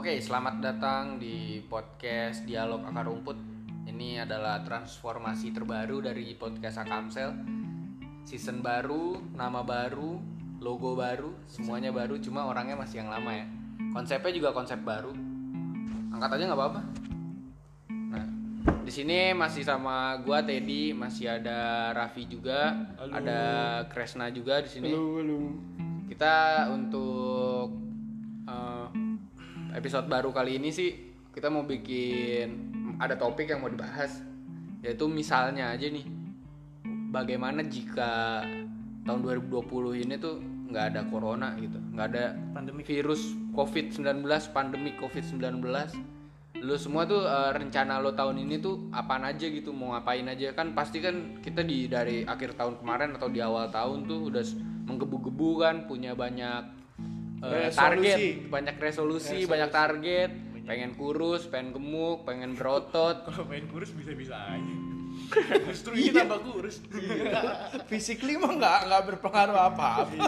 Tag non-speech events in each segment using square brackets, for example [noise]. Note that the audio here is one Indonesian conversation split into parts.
Oke, selamat datang di podcast Dialog Akar Rumput. Ini adalah transformasi terbaru dari podcast Akamsel. Season baru, nama baru, logo baru, semuanya baru, cuma orangnya masih yang lama ya. Konsepnya juga konsep baru. Angkat aja nggak apa-apa. Nah, di sini masih sama gua Teddy, masih ada Raffi juga, Halo. ada Kresna juga di sini. Halo, halo. Kita untuk episode baru kali ini sih kita mau bikin ada topik yang mau dibahas yaitu misalnya aja nih bagaimana jika tahun 2020 ini tuh nggak ada corona gitu nggak ada Pandemi. virus covid-19 pandemi covid-19 lu semua tuh eh, rencana lo tahun ini tuh apaan aja gitu mau ngapain aja kan pasti kan kita di dari akhir tahun kemarin atau di awal tahun tuh udah menggebu-gebu kan punya banyak eh, Resolusi. target banyak resolusi, banyak target pengen kurus pengen gemuk pengen berotot [laughs] Kalau main kurus bisa-bisa aja. [laughs] Justru Iya. ini tambah kurus. Physically mah nggak nggak berpengaruh apa apa.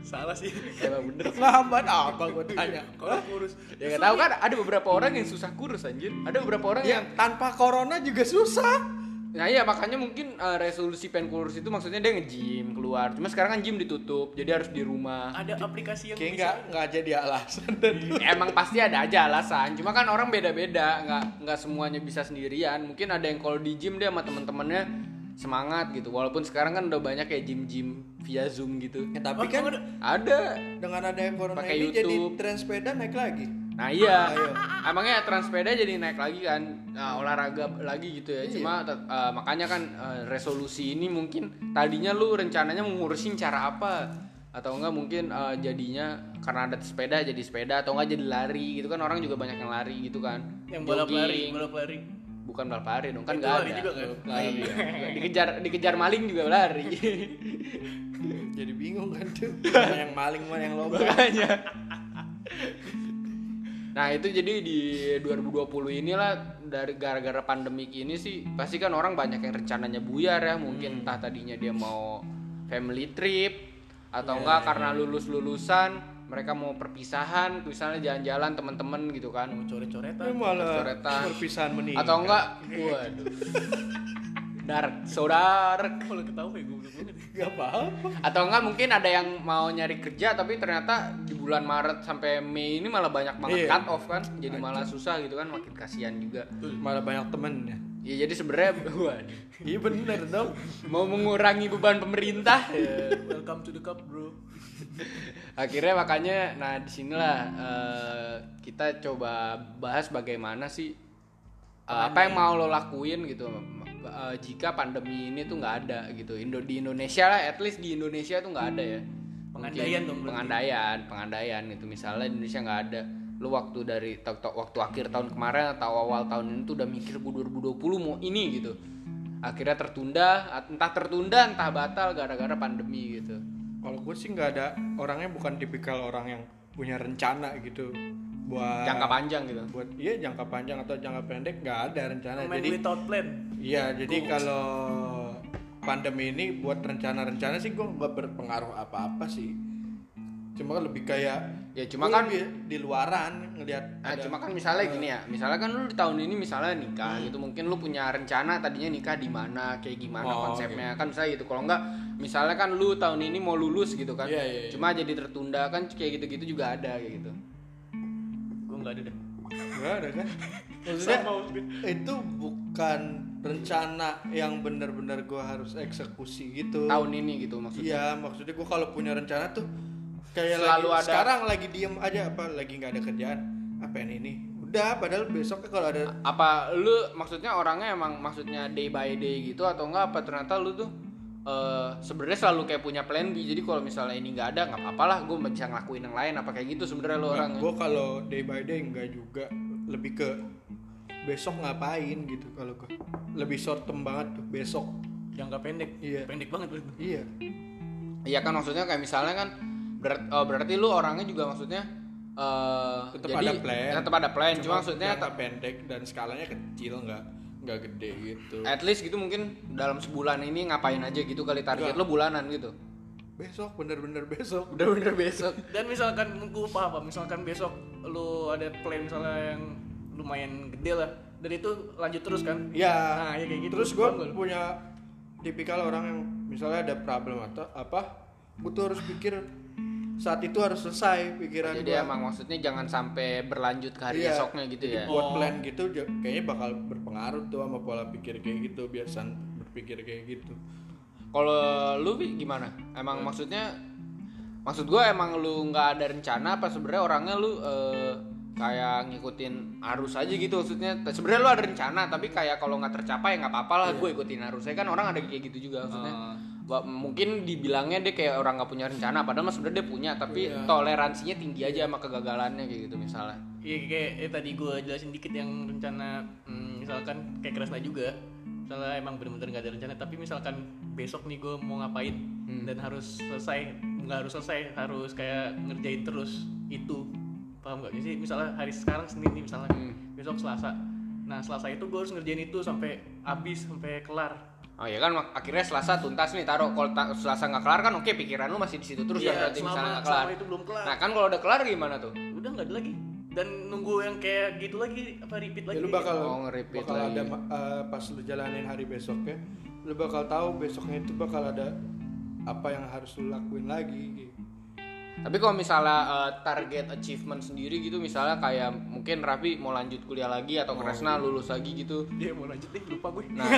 Salah sih. emang bener Ngehambat apa gue tanya? Kalau kurus. ya nggak tahu kan ada beberapa orang yang susah kurus anjir ada beberapa orang Yang tanpa corona juga susah. Nah iya makanya mungkin eh, resolusi pengen kurus itu maksudnya dia nge-gym keluar. Cuma sekarang kan gym ditutup, jadi harus di rumah. Ada aplikasi yang Kayak bisa. nggak nggak jadi alasan dan [laughs] Emang pasti ada aja alasan. Cuma kan orang beda-beda, nggak nggak semuanya bisa sendirian. Mungkin ada yang kalau di gym dia sama temen-temennya semangat gitu. Walaupun sekarang kan udah banyak kayak gym-gym via zoom gitu. Ya, tapi Oh, kan ada. Ada. dengan adanya corona Pakai ini jadi YouTube. tren sepeda naik lagi. Nah iya, Ayo. emangnya transpeda jadi naik lagi kan, Nah, olahraga lagi gitu ya. Iya. Cuma eh, makanya kan eh, resolusi ini mungkin tadinya lu rencananya mau ngurusin cara apa atau enggak mungkin eh, jadinya karena ada sepeda jadi sepeda atau enggak jadi lari gitu kan orang juga banyak yang lari gitu kan. Yang balap lari, balap lari. Bukan balap lari dong kan enggak lari ada. juga kan? Ah, iya. dikejar dikejar maling juga lari. [laughs] Jadi bingung kan tuh. Mana yang maling mana yang lomba. Makanya. [laughs] Nah itu jadi di 2020 inilah dari gara-gara pandemik ini sih pasti kan orang banyak yang rencananya buyar ya mungkin entah tadinya dia mau family trip atau enggak karena lulus lulusan mereka mau perpisahan misalnya jalan-jalan teman-teman gitu kan Mau coret-coretan. Malah Coret-coretan. perpisahan meninggal. atau enggak waduh [laughs] dark saudara [laughs] Kalau ketawa kayak goblok banget. Gak apa-apa. atau enggak mungkin ada yang mau nyari kerja tapi ternyata di bulan Maret sampai Mei ini malah banyak banget Iya. cut off kan jadi malah susah gitu kan makin kasihan juga Malah banyak temennya. ya jadi sebenarnya [laughs] waduh, Iya bener dong. mau mengurangi beban pemerintah ya. Welcome to the cup, bro. [laughs] akhirnya makanya nah di sinilah eh, kita coba bahas bagaimana sih eh, apa yang mau lo lakuin gitu eh, jika pandemi ini tuh nggak ada gitu. Indo di Indonesia lah at least di Indonesia tuh nggak ada ya. Pengandaian dong pengandaian pengandaian gitu. Misalnya di Indonesia nggak ada. Lu waktu dari waktu akhir tahun kemarin atau awal tahun ini tuh udah mikir gua 2020 mau ini gitu. Akhirnya tertunda entah tertunda entah batal gara-gara pandemi gitu. Kalau gue sih nggak ada orangnya bukan tipikal orang yang punya rencana gitu buat jangka panjang gitu buat iya jangka panjang atau jangka pendek nggak ada rencana Main jadi without plan. iya jadi kalau pandemi ini buat rencana-rencana sih gue nggak berpengaruh apa-apa sih cuma kan lebih kayak ya cuma kan lebih di luaran ngelihat Nah, ada- cuma kan misalnya gini ya, misalnya kan lu di tahun ini misalnya nikah gitu, mungkin lu punya rencana tadinya nikah di mana, kayak gimana Oh, konsepnya kan misalnya gitu. Kalau enggak, misalnya kan lu tahun ini mau lulus gitu kan, Iya, iya, iya. cuma jadi tertunda kan kayak gitu-gitu juga ada kayak gitu. Nggak ada deh. nggak ada kan? Maksudnya Sama itu bukan rencana yang benar-benar gue harus eksekusi gitu. Tahun ini gitu maksudnya. Iya, maksudnya gue kalau punya rencana tuh kayak Selalu lagi, ada- sekarang lagi diem aja apa lagi nggak ada kerjaan apa yang ini? Udah padahal besoknya kalau ada Apa lu maksudnya orangnya emang maksudnya day by day gitu atau enggak apa ternyata lu tuh eh sebenarnya selalu kayak punya plan B. Jadi kalau misalnya ini nggak ada nggak apa-apa lah, gue bisa ngelakuin yang lain apa kayak gitu sebenarnya lu orangnya. gue kalau day by day enggak juga lebih ke besok ngapain gitu kalau gue lebih short term banget tuh besok Jangka pendek. Iya. Pendek banget berarti. iya Iya kan maksudnya kayak misalnya kan berat, oh, berarti lu orangnya juga maksudnya eh tetap jadi- ada plan Tetap ada plan, cuma, maksudnya jangka pendek dan skalanya kecil nggak nggak gede gitu at least gitu mungkin dalam sebulan ini ngapain aja gitu kali target Enggak. lu bulanan gitu. besok bener-bener besok [laughs] Bener-bener besok. Dan misalkan gue paham apa, misalkan besok lu ada plan misalnya yang lumayan gede lah, dan itu lanjut terus kan? ya Nah, ya kayak gitu. terus gue punya tipikal orang yang misalnya ada problem atau apa gue tuh harus pikir saat itu harus selesai pikiran Jadi gua. emang maksudnya jangan sampai berlanjut ke hari Iya. esoknya gitu ya. buat Oh. plan gitu kayaknya bakal berpengaruh tuh sama pola pikir kayak gitu biasan berpikir kayak gitu Kalau lu Bi, gimana? Emang maksudnya maksud gua emang lu nggak ada rencana apa sebenarnya orangnya lu eh, kayak ngikutin arus aja gitu maksudnya. Sebenarnya lu ada rencana tapi kayak kalau nggak tercapai nggak apa-apa lah gue ikutin arusnya kan orang ada kayak gitu juga maksudnya. Wah, mungkin dibilangnya dia kayak orang nggak punya rencana padahal sebenarnya dia punya tapi toleransinya tinggi aja sama kegagalannya kayak gitu misalnya. Iya kayak eh, tadi gue jelasin dikit yang rencana hmm, misalkan kayak Kresna juga. Misalnya emang bener-bener gak ada rencana tapi misalkan besok nih gue mau ngapain dan harus selesai nggak harus selesai harus kayak ngerjain terus itu paham gak sih misalnya hari sekarang Senin nih misalnya besok Selasa nah Selasa itu gue harus ngerjain itu sampai habis sampai kelar Oh iya kan akhirnya Selasa tuntas nih taruh kalau ta- Selasa nggak kelar kan oke pikiran lu masih di situ terus Iya, kan berarti selama- misalnya nggak kelar. selama itu belum kelar. Nah kan kalau udah kelar gimana tuh? udah nggak ada lagi dan nunggu yang kayak gitu lagi apa repeat lagi ya lu bakal Oh, bakal lagi. ada eh, pas lu jalanin hari besoknya lu bakal tahu besoknya itu bakal ada apa yang harus lu lakuin lagi gitu. Tapi kalau misalnya eh, target achievement sendiri gitu misalnya kayak mungkin Raffi mau lanjut kuliah lagi atau Kresna lulus lagi gitu. dia mau lanjut deh lupa gue Nah,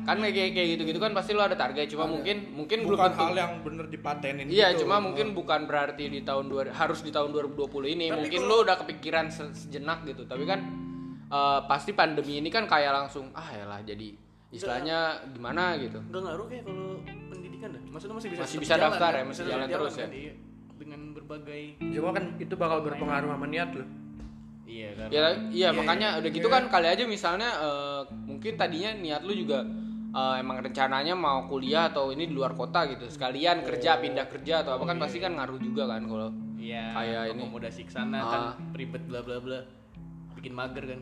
kan kayak kayak gitu-gitu kan pasti lu ada target cuma mungkin mungkin belum bukan tentu. hal yang bener dipatenin Iya, gitu. cuma mungkin bukan berarti di tahun dua, harus di tahun 2020 ini. mungkin lu udah kepikiran se- sejenak gitu. Tapi kan eh, pasti pandemi ini kan kayak langsung ah yalah jadi istilahnya gimana gitu. nggak ngaruh kayak kalau pendidikan dah maksudnya masih bisa Masih bisa jalan daftar kan? ya, masih tetap jalan terus ya? kan, iya. Berbagai cuma kan itu bakal berpengaruh sama niat lu iya kan Ya, iya makanya udah gitu kan kali aja misalnya eh, mungkin tadinya niat lu juga eh, emang rencananya mau kuliah atau ini di luar kota gitu. Sekalian kerja pindah kerja atau apa kan pasti kan ngaruh juga kan kalau iya kayak ini. akomodasi ke sana Ah. kan ribet bla bla bla bikin mager kan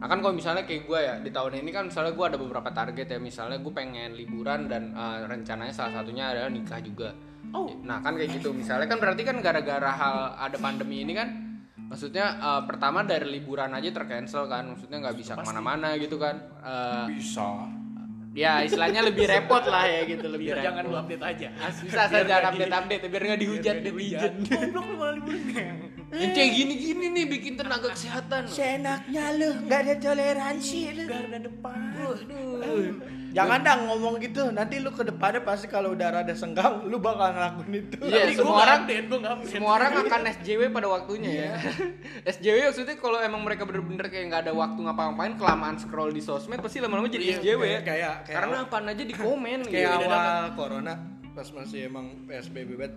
Nah kan kalau misalnya kayak gue ya di tahun ini kan misalnya gue ada beberapa target ya misalnya gue pengen liburan dan eh, rencananya salah satunya adalah nikah juga. Oh. Nah kan kayak gitu misalnya kan berarti kan gara-gara hal ada pandemi ini kan maksudnya eh, pertama dari liburan aja tercancel kan maksudnya nggak bisa ke mana-mana gitu kan. Eh, bisa ya istilahnya lebih repot lah ya gitu lebih biar repot. jangan lu update aja Bisa jangan update update biar nggak dihujat Biar netizen. goblok lu malah liburan [laughs] Yang kayak gini-gini nih bikin tenaga kesehatan. Seenaknya lu, nggak ada toleransi lu. garda depan Jangan dong ngomong gitu, nanti lu ke depannya pasti kalau udah rada senggang, lu bakal ngelakuin itu. Iya, Tapi semua orang- update, gua nggak update. Semua orang akan SJW pada waktunya ya. [laughs] SJW maksudnya kalau emang mereka bener-bener kayak nggak ada waktu ngapa-ngapain, kelamaan scroll di sosmed pasti lama-lama jadi Iya, SJW ya. kayak- kayak- kayak Karena apaan aja di komen [laughs] Kayak gitu. awal corona, pas masih emang PSBB banget,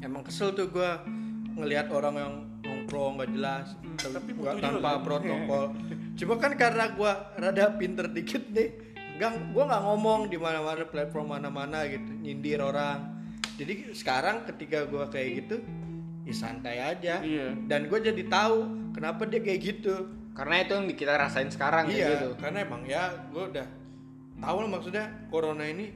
emang kesel tuh gua ngelihat orang yang nongkrong nggak jelas, tapi nggak butuh tanpa juga. protokol. [laughs] Cuma kan karena gua rada pinter dikit nih, gang gua nggak ngomong di mana-mana platform mana-mana gitu, nyindir orang. Jadi sekarang ketika gua kayak gitu, ya santai aja. Iya. Dan gue jadi tahu kenapa dia kayak gitu. Karena itu yang kita rasain sekarang kayak iya, gitu. karena emang ya gue udah tahu lah maksudnya corona ini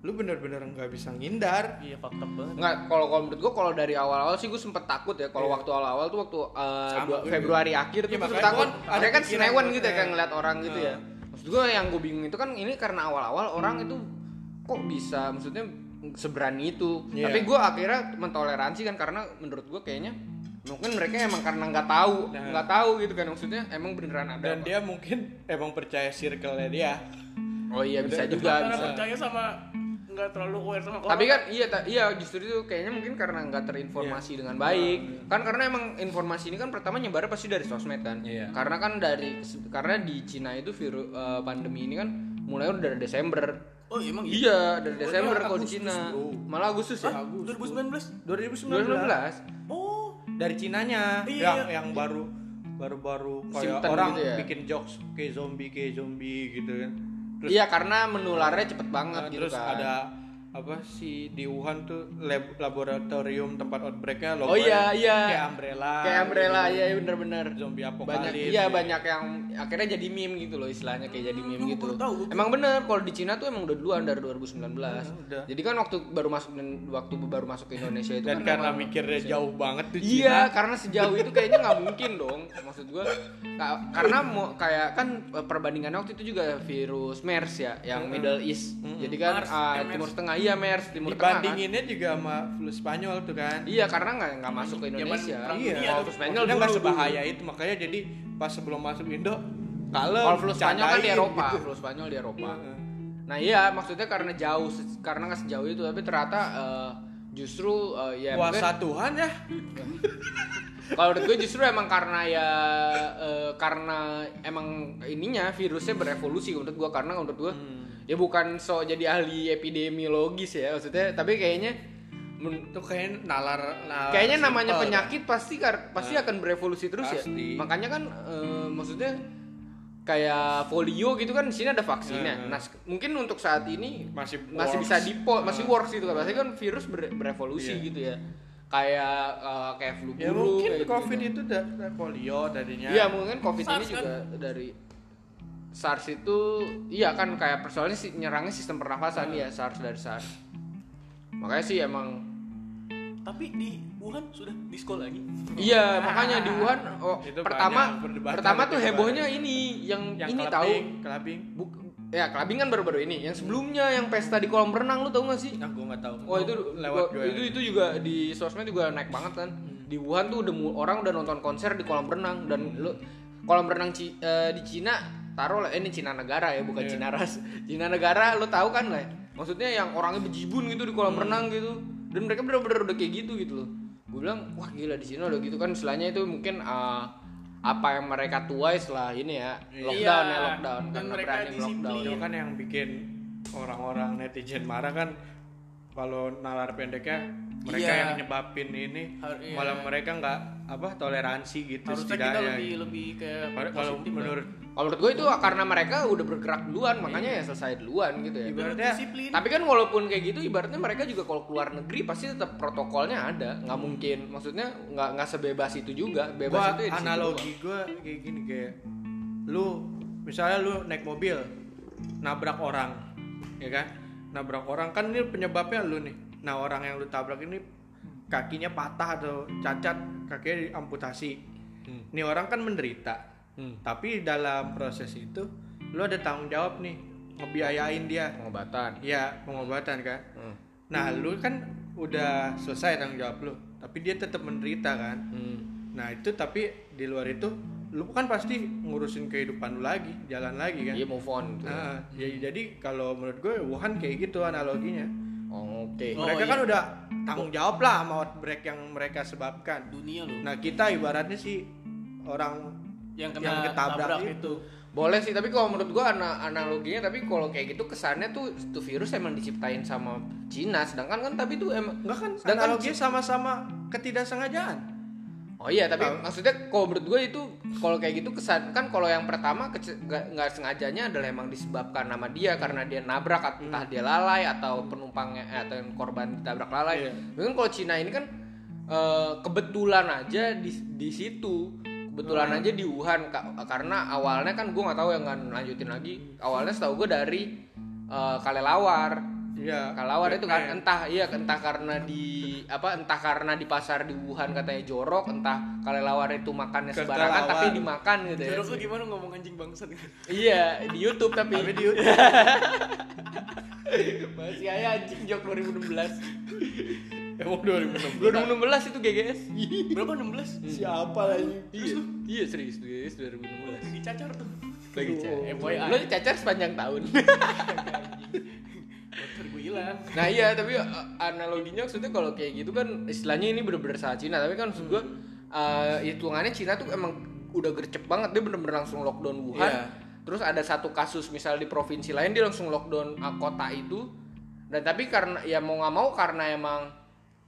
lu bener-bener nggak bisa ngindar. iya fakta banget Nggak, kalau kalau menurut gua kalau dari awal-awal sih gue sempet takut ya. Kalau waktu awal-awal tuh waktu uh, Iya. Sama, dua- gua Februari akhir tuh Iya, sempet makanya takut. gua ada kan senewan gua, gitu ya kayak eh. ngeliat orang gitu ya. Maksud gue yang gue bingung itu kan ini karena awal-awal orang itu kok bisa maksudnya seberani itu. Iya. Tapi gue akhirnya mentoleransi kan karena menurut gue kayaknya mungkin mereka emang karena nggak tahu nggak tahu gitu kan maksudnya emang beneran ada Dan apa. dia mungkin emang percaya circle-nya dia. oh iya bisa juga karena bisa percaya sama nggak terlalu aware sama tapi kan iya ta- iya justru itu kayaknya mungkin karena nggak terinformasi dengan baik. Kan karena emang informasi ini kan pertama nyebarnya pasti dari sosmed kan. Iya. karena kan dari karena di Cina itu virus eh, pandemi ini kan mulai udah dari Desember. Oh emang iya iya dari Desember dia kalau di Agustus, Cina. bro. malah Agustus ya? 2019 2019. 2019 oh. Dari Cinanya. Iya. yang yang baru baru-baru kayak Simptom orang gitu ya? bikin jokes kayak zombie kayak zombie gitu kan. Iya karena menularnya cepet banget Nah, gitu terus kan. ada apa sih di Wuhan tuh lab- laboratorium tempat outbreaknya Oh iya, iya. kayak umbrella kayak umbrella gitu. iya bener-bener zombie banyak apokalips iya gitu. banyak yang akhirnya jadi meme gitu loh istilahnya kayak jadi meme gua gitu tahu, emang bener kalau di Cina tuh emang udah duluan dari 2019 udah. jadi kan waktu baru masuk waktu baru masuk ke Indonesia itu dan kan karena mikirnya jauh banget tuh Iya, Cina karena sejauh itu kayaknya nggak mungkin dong. Maksud gua ka- karena mau kayak kan eh, perbandingannya waktu itu juga virus MERS ya, yang Middle East. Jadi kan ah, eh, Timur Tengah iya MERS, Timur Tengah. Kan? dibandinginnya juga sama flu Spanyol tuh kan Iya, karena nggak nggak masuk ke Indonesia. Perang iya Kalau flu Spanyol Maksudnya nggak dulu, sebahaya itu makanya jadi pas sebelum masuk Indo kalau flu Spanyol kan di Eropa, gitu. [laughs] flu Spanyol di Eropa. Heeh. Nah iya, maksudnya karena jauh, karena nggak sejauh itu, tapi ternyata eh, justru eh, ya mungkin- Kuasa Tuhan ya [laughs] Kalau menurut gue justru emang karena ya eh, karena emang ininya virusnya berevolusi menurut gue karena menurut gue ya bukan so jadi ahli epidemiologis ya maksudnya tapi kayaknya tuh kayak nalar, nalar kayaknya namanya simple, penyakit pasti kar- pasti akan berevolusi terus Pasti. ya makanya kan eh, maksudnya kayak polio gitu kan di sini ada vaksinnya Hmm. nah mungkin untuk saat ini Masih masih works. bisa dipo masih works gitu kan pasti kan virus ber- berevolusi Iya. gitu ya kayak eh, kayak flu kan. ya burung mungkin kayak covid gitu. itu da- da- polio tadinya Iya mungkin covid ini SARS kan? juga dari SARS itu iya kan kayak persoalannya sih nyerangnya sistem pernafasan ya SARS dari SARS. Makanya sih emang Tapi di Wuhan sudah diskon lagi. iya makanya di Wuhan [laughs] oh, Itu pertama pertama tuh hebohnya ini yang, yang ini tahu Buk, ya kelabing kan baru-baru ini. Yang sebelumnya yang pesta di kolam renang lu tahu gak sih? nah gue nggak tahu Wah itu lewat gua- itu itu juga di sosmed juga naik banget kan. Di Wuhan tuh udah orang udah nonton konser di kolam renang dan lu kolam renang Ci- eh, di Cina taruh lah eh, ini Cina negara ya bukan Iya. Cina ras. Cina negara lu tahu kan lah. Maksudnya yang orangnya bejibun gitu di kolam renang gitu. Dan mereka bener-bener udah kayak gitu gitu loh. Gue bilang wah gila di sini udah gitu kan istilahnya itu mungkin eh, apa yang mereka tuai setelah ini ya lockdown ya Iya. lockdown Dan karena mereka berani lockdown. itu kan yang bikin orang-orang netizen marah kan kalau nalar pendeknya mereka Iya. yang nyebabin ini Har- iya. malah mereka nggak apa toleransi gitu Harusnya kita lebih lebih Padahal kalau lah. Kalau menurut gue itu karena mereka udah bergerak duluan makanya ya selesai duluan gitu ya. ibaratnya disiplin. Tapi kan walaupun kayak gitu ibaratnya mereka juga kalau keluar negeri pasti tetap protokolnya ada, nggak mungkin. Maksudnya nggak nggak sebebas itu juga. Bebas gua itu ya analogi gue kayak gini kayak lu misalnya lu naik mobil nabrak orang ya kan nabrak orang kan ini penyebabnya lu nih nah orang yang lu tabrak ini kakinya patah atau cacat kakinya diamputasi ini orang kan menderita Hmm. tapi dalam proses itu lu ada tanggung jawab nih ngebiayain dia. Pengobatan. ya pengobatan kan Hmm. nah lu kan udah selesai tanggung jawab lu tapi dia tetap menderita kan Hmm. Nah itu tapi di luar itu lu kan pasti ngurusin kehidupan lu lagi, jalan lagi kan. Dia move on. Gitu. Nah, jadi, jadi kalau menurut gue Wuhan kayak gitu analoginya. Oh, Oke. Oh, mereka iya. kan udah tanggung jawab lah sama outbreak yang mereka sebabkan. dunia loh Nah kita ibaratnya sih orang yang yang kena ketabrak tabrak itu. itu. Boleh sih, tapi kalau menurut gua ana- analoginya tapi kalau kayak gitu kesannya tuh tuh virus emang diciptain sama Cina, sedangkan kan tapi itu emang enggak kan Sedangkan analoginya sama-sama ketidaksengajaan. Oh iya, tapi maksudnya kalau menurut gue itu kalau kayak gitu kesan kan kalau yang pertama nggak sengajanya adalah emang disebabkan nama dia karena dia nabrak entah dia lalai atau penumpangnya eh, atau yang korban ditabrak lalai. Iya. Mungkin kalau Cina ini kan eh, kebetulan aja di di situ kebetulan aja di Wuhan Ka- karena awalnya kan gue nggak tahu yang nggak lanjutin lagi awalnya setahu gue dari eh, Kalelawar Iya. Kalawar itu kan Batman. entah iya entah karena di apa entah karena di pasar di Wuhan katanya jorok entah kelelawar itu makannya sembarangan tapi dimakan gitu ya. Jorok lu gimana ngomong anjing bangsat Iya di YouTube tapi. Tapi di [laughs] Masih aja anjing jok 2016. Emang 2016. 2016 itu GGS. berapa 16 Siapa lagi? iya. Iya serius GGS 2016. lagi cacar tuh Lagi cacar. FYI. Lo cacar sepanjang tahun. [laughs] motor gue hilang Nah iya tapi uh, analoginya maksudnya kalau kayak gitu kan istilahnya ini bener-bener saat Cina tapi kan maksud gua uh, hitungannya Cina tuh emang udah gercep banget dia bener-bener langsung lockdown Wuhan Iya. terus ada satu kasus misal di provinsi lain dia langsung lockdown uh, kota itu dan tapi karena ya mau nggak mau karena emang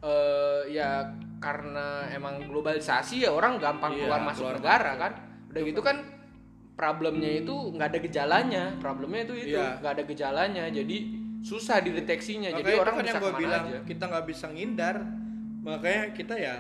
uh, ya karena emang globalisasi ya orang gampang Iya, keluar masuk keluar negara kan. Udah gitu kan problemnya itu nggak ada gejalanya. Problemnya itu itu Iya. nggak ada gejalanya. Jadi susah dideteksinya. Jadi Makanya orang itu kan bisa yang ke mana bilang aja. kita nggak bisa ngindar. Makanya kita ya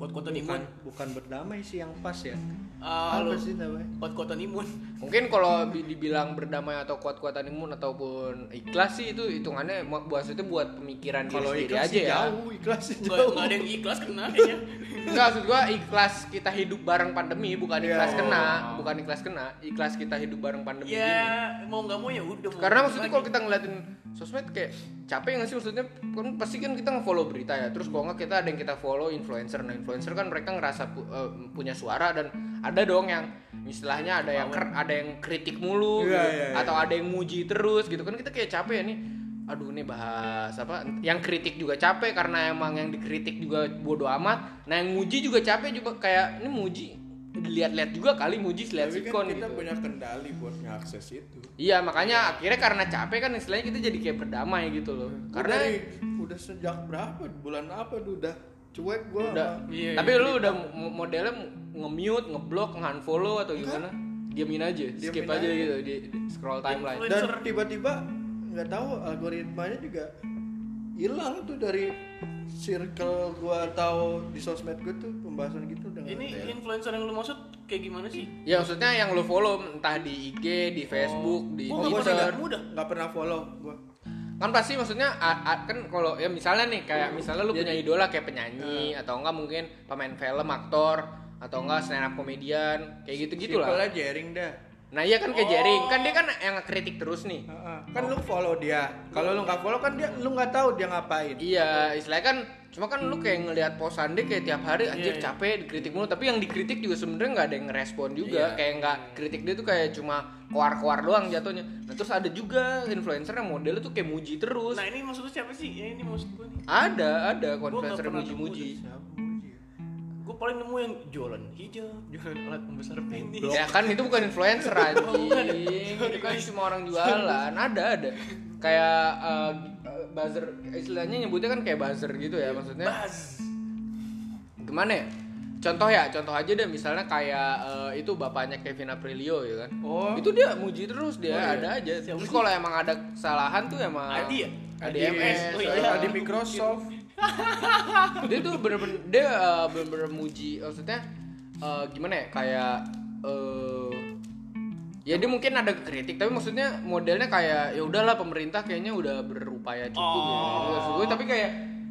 Kuat-kuatan bukan imun. bukan berdamai sih yang pas ya Ah, apa sih namanya kuat-kuatan imun. mungkin kalau bi- dibilang berdamai atau kuat-kuatan imun ataupun ikhlas sih itu hitungannya buat itu buat pemikiran diri kalau sendiri ikhlas aja sih ya jauh ikhlas sih Nggak, jauh nggak ada yang ikhlas kena kayaknya. Enggak, maksud gua ikhlas kita hidup bareng pandemi bukan ikhlas Iya. kena, bukan ikhlas kena, ikhlas kita hidup bareng pandemi ya mau nggak mau ya udah. mau Karena maksudnya kalau kita ngeliatin sosmed kayak capek nggak sih maksudnya kan pasti kan kita nge-follow berita ya. Terus kalau nggak kita ada yang kita follow influencer. Nah, influencer kan mereka ngerasa pu- eh, punya suara dan ada dong yang istilahnya ada yang ada yang kritik mulu Iya, gitu. iya, iya. atau ada yang muji terus gitu kan kita kayak capek ya nih. Aduh nih bahas apa yang kritik juga capek karena emang yang dikritik juga bodoh amat. Nah, yang muji juga capek juga kayak ini muji dilihat-lihat juga kali muji lihat tapi kan kita gitu. punya kendali buat ngakses itu Iya makanya akhirnya karena capek kan istilahnya kita jadi kayak berdamai gitu loh. Gua Karena udah sejak berapa bulan apa tuh udah cuek gua udah. sama- Iya, tapi iya, lu udah mo- modelnya nge-mute, nge-block, nge-unfollow atau gimana? Diamin aja, skip Diamin aja, aja. gitu di, di scroll timeline. Dan tiba-tiba nggak tahu algoritmanya juga hilang tuh dari circle gua atau di sosmed gua tuh pembahasan gitu udah Ini ada. influencer yang lu maksud kayak gimana sih? Ya maksudnya yang lu follow entah di IG, di Facebook, di Gua Oh, nggak gua pernah Twitter. nggak mudah. nggak pernah follow gua Kan pasti maksudnya a- a- kan kalau ya misalnya nih kayak misalnya lu punya idola kayak penyanyi atau enggak mungkin pemain film, aktor atau enggak stand up komedian kayak gitu-gitu Simple lah. aja jaring dah Nah iya kan kayak Jering, kan dia kan yang kritik terus nih. Heeh. kan lu follow dia kalau lu nggak follow kan dia lu nggak tahu dia ngapain Iya, istilahnya kan cuma kan lu kayak ngelihat posan dia kayak tiap hari anjir Iya, iya. capek dikritik mulu, tapi yang dikritik juga sebenarnya nggak ada yang ngerespon juga, Iya. kayak nggak kritik dia tuh kayak cuma koar-koar doang jatuhnya. Nah terus ada juga influencer yang modelnya tuh kayak muji terus. Nah ini maksudnya siapa sih? Ya, ini maksud gue nih. Ada, ada influencer muji-muji. Muji? Gue paling nemu yang jualan hijab, jualan alat pembesar penis. Ya kan itu bukan influencer [laughs] anjing. itu kan cuma orang jualan. Ada ada. Kayak uh, buzzer istilahnya nyebutnya kan kayak buzzer gitu ya maksudnya. Baz. gimana ya contoh ya contoh aja deh misalnya kayak eh, itu bapaknya Kevin Aprilio ya kan Oh. itu dia muji terus dia Oh, iya. ada aja Siapa terus kalau emang ada kesalahan tuh emang Adi ya? Adi Adi MS Oh, iya. iya. di Microsoft dia tuh bener-bener dia eh, bener-bener muji maksudnya eh, gimana ya kayak eh ya dia mungkin ada kritik tapi maksudnya modelnya kayak ya udahlah pemerintah kayaknya udah berupaya cukup Oh. gitu Maksud gue tapi kayak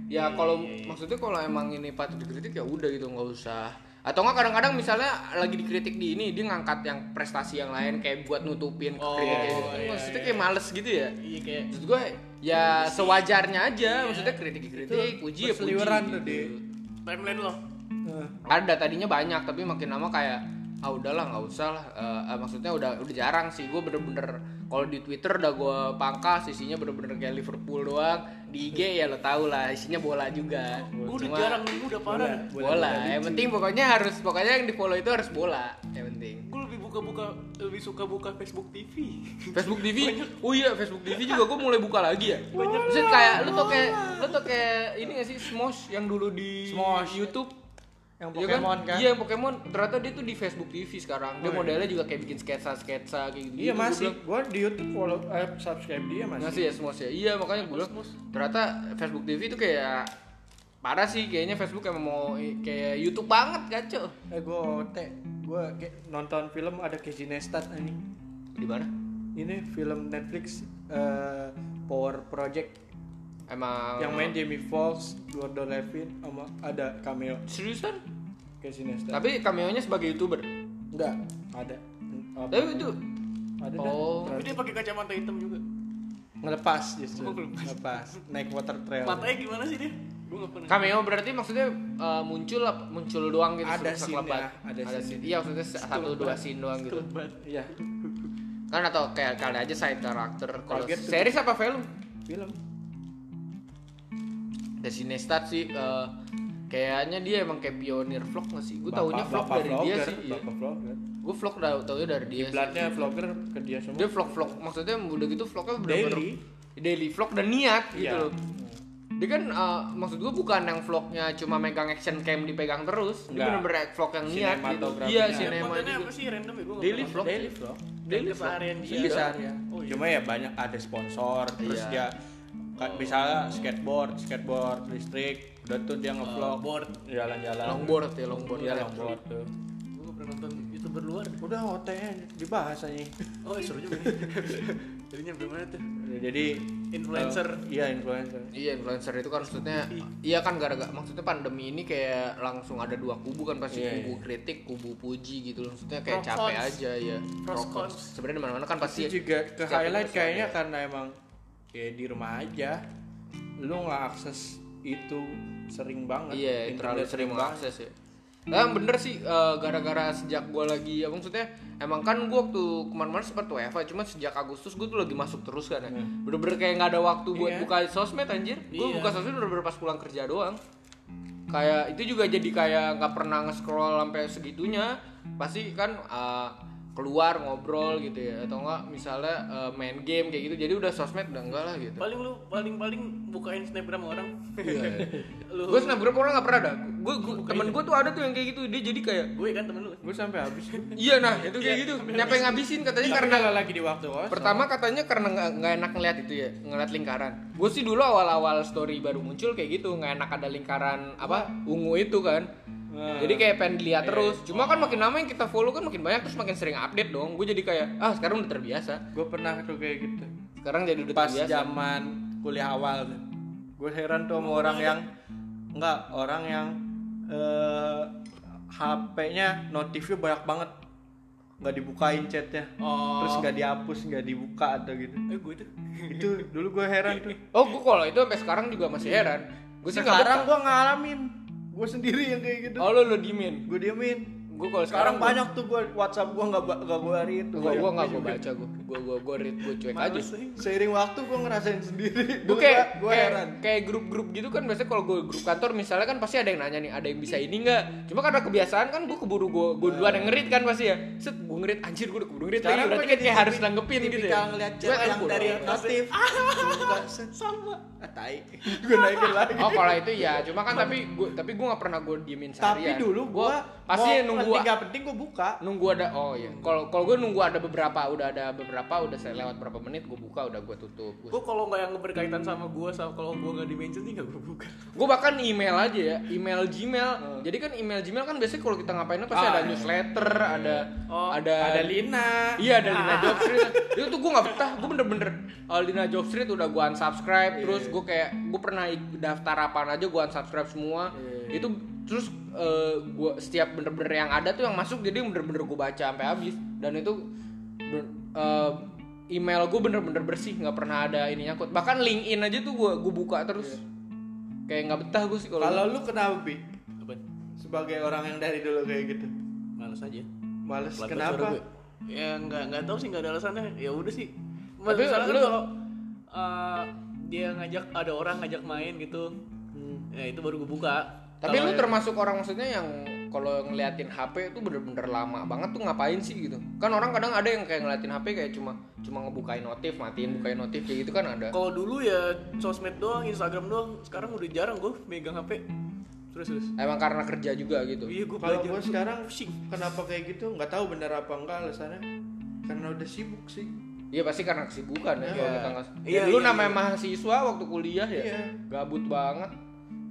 ya kalau maksudnya kalau emang ini patut dikritik ya udah gitu nggak usah atau nggak kadang-kadang misalnya lagi dikritik di ini dia ngangkat yang prestasi yang lain kayak buat nutupin Oh, kritik kayak gitu. iya, maksudnya iya. kayak males gitu ya Iya kayak maksud gue ya sewajarnya aja maksudnya kritik kritik puji ya puji gitu. di timeline lo. Nah, ada tadinya banyak tapi makin lama kayak ah udahlah nggak usah lah Eh, eh, maksudnya udah udah jarang sih gue bener-bener kalau di Twitter udah gue pangkas isinya bener-bener kayak Liverpool doang di IG ya lo tau lah isinya bola juga Gue udah jarang nemu udah parah. Bola. bola, yang penting pokoknya harus pokoknya yang di follow itu harus bola yang penting Gue lebih buka-buka lebih suka buka Facebook TV. [laughs] Facebook TV oh iya Facebook TV juga gue mulai buka lagi ya banyak Maksudnya kayak lu tau kayak lu tau kayak ini gak sih Smosh yang dulu di Smosh. YouTube yang Iya Pokemon kan, Iya yang Pokemon. Ternyata dia tuh di Facebook TV sekarang. Dia modelnya juga kayak bikin sketsa-sketsa kayak gitu. iya masih. gua di YouTube follow eh, subscribe dia masih. Masih ya semua sih. Iya makanya gue bilang ternyata Facebook TV itu kayak parah sih. Kayaknya Facebook emang mau kayak YouTube banget kacau. eh gua OT. Gua kayak nonton film ada Casey Neistat ini Di mana? ini film Netflix eh, Power Project Emang yang main Jamie Foxx, Gordon Levin, sama ada cameo seriusan? Casey Neistat. Tapi cameo-nya sebagai YouTuber. enggak ada. Apa? Tapi itu ada Oh. Tapi dia pakai kacamata hitam juga. ngelepas justru. Oh, ngelepas. ngelepas. Naik water trail. Matanya gimana sih dia? Cameo berarti maksudnya uh, muncul muncul doang gitu Ada sekelebat. scene-nya, ada ada scene. Iya maksudnya satu dua scene doang gitu. Iya, Kan atau kayak kali aja side karakter. Kalau series apa film? film. Desi Nestat sih eh, kayaknya dia emang kayak pionir vlog nggak sih? Gue taunya vlog bapak dari dia vlogger, sih. Iya. Bapak vlogger. Gue vlog tau taunya dari dia. sih. Kiblatnya vlogger ke dia semua. Dia vlog-vlog maksudnya udah gitu vlognya bener-bener Daily. daily vlog dan niat gitu Iya. loh. Dia kan eh, maksud gue bukan yang vlognya cuma megang action cam dipegang terus. Dia bener-bener vlog yang niat gitu. Iya, sinema Kontennya juga. apa sih random ya? Gue Daily vlog. Daily vlog. Daily vlog. dia. Iya. Keseharian. Oh cuma ya banyak ada sponsor terus Iya. dia kayak misalnya skateboard skateboard listrik udah tuh dia ngevlog board. jalan-jalan longboard ya longboard Iya, ya longboard tuh Gue gak pernah nonton youtuber luar. udah OTN dibahas aja Oh seru juga nih. [laughs] Jadinya bagaimana tuh? jadi Influencer. eh, iya influencer Iya influencer itu kan maksudnya iya kan gara-gara maksudnya pandemi ini kayak langsung ada dua kubu kan pasti Iya, kubu kritik kubu puji gitu loh maksudnya kayak Pro capek cons. aja ya sebenarnya di mana-mana kan pasti itu juga ke highlight kayaknya ada. karena emang ya di rumah aja lu nggak akses itu sering banget. Iya terlalu sering banget. mengakses ya. Nah, bener sih eh, gara-gara sejak gua lagi ya maksudnya emang kan gua waktu kemarin-kemarin sempat WFA cuma sejak Agustus gua tuh lagi masuk terus kan ya. Bener-bener kayak nggak ada waktu buat Iya. buka sosmed anjir. Gua Iya. buka sosmed bener-bener pas pulang kerja doang. Kayak itu juga jadi kayak nggak pernah nge-scroll sampai segitunya. Pasti kan eh, keluar ngobrol gitu ya. Atau enggak misalnya eh, main game kayak gitu jadi udah sosmed udah enggak lah gitu. Paling lu paling paling bukain snapgram orang. [laughs] lu gue snapgram orang nggak pernah ada. Gue temen gue tuh ada tuh yang kayak gitu. Dia jadi kayak gue kan temen lu. gue sampai habis. [laughs] Iya nah itu kayak gitu. Nyampe ngabisin katanya karena lagi di waktu kosong. Pertama katanya karena nggak nggak enak ngeliat itu ya ngeliat lingkaran. Gue sih dulu awal-awal story baru muncul kayak gitu nggak enak ada lingkaran apa? ungu itu kan. Nah. Jadi kayak pengen dilihat terus. Cuma kan makin lama yang kita follow kan makin banyak terus makin sering update dong. Gue jadi kayak ah sekarang udah terbiasa. gue pernah tuh kayak gitu Sekarang jadi udah pas terbiasa. zaman kuliah awal tuh gue heran tuh sama orang yang enggak orang yang eh HP-nya notifnya banyak banget nggak dibukain chatnya Oh. terus nggak dihapus nggak dibuka atau gitu Eh gue tuh. itu dulu gue heran tuh Oh gue kalau itu sampai sekarang juga masih heran. Gue sih sekarang gue ngalamin gue sendiri yang kayak gitu. Oh lo lo diemin. gue diemin. Gue kalau sekarang sekarang banyak tuh gue WhatsApp gue nggak nggak gue hari itu Gue gue nggak gue baca gue. Gue gue gue read gue cuek aja. Seiring waktu gue ngerasain sendiri. Gue kayak gue heran. kayak grup-grup gitu kan biasanya kalau gue grup kantor misalnya kan pasti ada yang nanya nih ada yang bisa ini nggak? Cuma karena kebiasaan kan gue keburu gue gue duluan yang ngerit kan pasti ya. Set gue ngerit anjir gue udah keburu ngerit lagi. Sekarang berarti gua kan kayak harus nanggepin gitu ya? ngeliat chat yang dari notif. [laughs] Sama. Ah [laughs] tai. Gue naikin lagi. Oh kalau itu ya. Cuma kan tapi gue tapi gue nggak pernah gue diemin tapi seharian dulu gue pasti mau nunggu penting gak penting gue buka. Nunggu ada oh iya. Kalau kalau gue nunggu ada beberapa udah ada beberapa udah saya lewat berapa menit gue buka udah gue tutup. Gua- Gue kalau nggak yang berkaitan sama gue, sama kalau gue nggak di mention nih nggak gue buka. gue bahkan email aja ya. Email Gmail. Jadi kan email Gmail kan biasanya kalau kita ngapain pasti Ah, ada iya. newsletter ada Oh, ada ada Lina. Iya ada Lina [laughs] Job Street itu tuh gue nggak betah. Gue bener-bener uh, Lina Job Street udah gue unsubscribe Iya. Terus gue kayak gue pernah daftar apaan aja gue unsubscribe semua Iya. itu terus uh, gue setiap bener-bener yang ada tuh yang masuk jadi bener-bener gue baca sampai habis dan itu ber- uh, email gue bener-bener bersih nggak pernah ada ininya kok bahkan LinkedIn aja tuh gue gue buka terus kayak nggak betah gue sih kalau kalau lu kenapa bi Apa? sebagai orang yang dari dulu kayak gitu Males aja. males Pelan-pelan kenapa. Ya nggak nggak tahu sih nggak ada alasannya. Ya udah sih. Tapi Misalkan lu- kalau uh, dia ngajak ada orang ngajak main gitu, ya itu baru gue buka. Tapi Kalau lu yang- termasuk orang maksudnya yang kalau ngeliatin HP itu bener-bener lama banget tuh ngapain sih gitu? Kan orang kadang ada yang kayak ngeliatin HP kayak cuma cuma ngebukain notif, matiin bukain notif kayak gitu kan ada. Kalau dulu ya sosmed doang, Instagram doang. Sekarang udah jarang gue megang HP. Terus terus. Emang karena kerja juga gitu. Iya gue kalau gue sekarang pusing. kenapa kayak gitu nggak tahu benar apa enggak alasannya karena udah sibuk sih Iya pasti karena kesibukan ya. Iya. Kalau kita nggak. Iya, Ya, dulu iya, namanya iya. mahasiswa waktu kuliah ya. Iya. Gabut banget.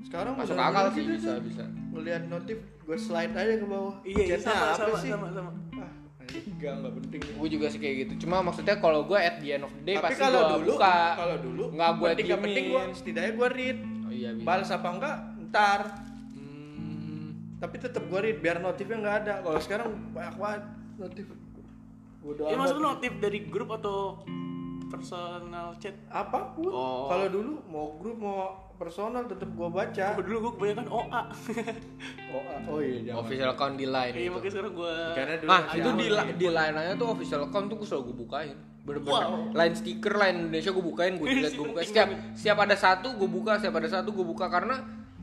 sekarang Masuk akal sih gitu bisa tuh. bisa. ngelihat notif gue slide aja ke bawah Iya, iya Chatnya sama, apa sama, sih sama, sama. ah enggak enggak penting Gue juga sih kayak gitu. Cuma maksudnya kalau gue at the end of the day tapi pasti kalau gue dulu buka. kalau dulu Nggak gua penting nggak penting gue setidaknya gue read Oh iya bisa. balas apa enggak ntar Hmm, tapi tetap gue read biar notifnya nggak ada kalau sekarang banyak banget notif Bodo ya maksud lu notif dari grup atau personal chat? apa pun Oh. kalau dulu mau grup mau personal tetap gue baca Gue dulu gue kebanyakan OA. oh, ah, oh iya jangan Official account di line Iya makanya sekarang gue. Karena dulu Nah itu di, ya. di line aja tuh official account tuh gue selalu gue bukain Bener-bener Wow. Line stiker, line Indonesia gue bukain, gue dilihat gue buka [laughs] Setiap, setiap ada satu gue buka, setiap ada satu gue buka Karena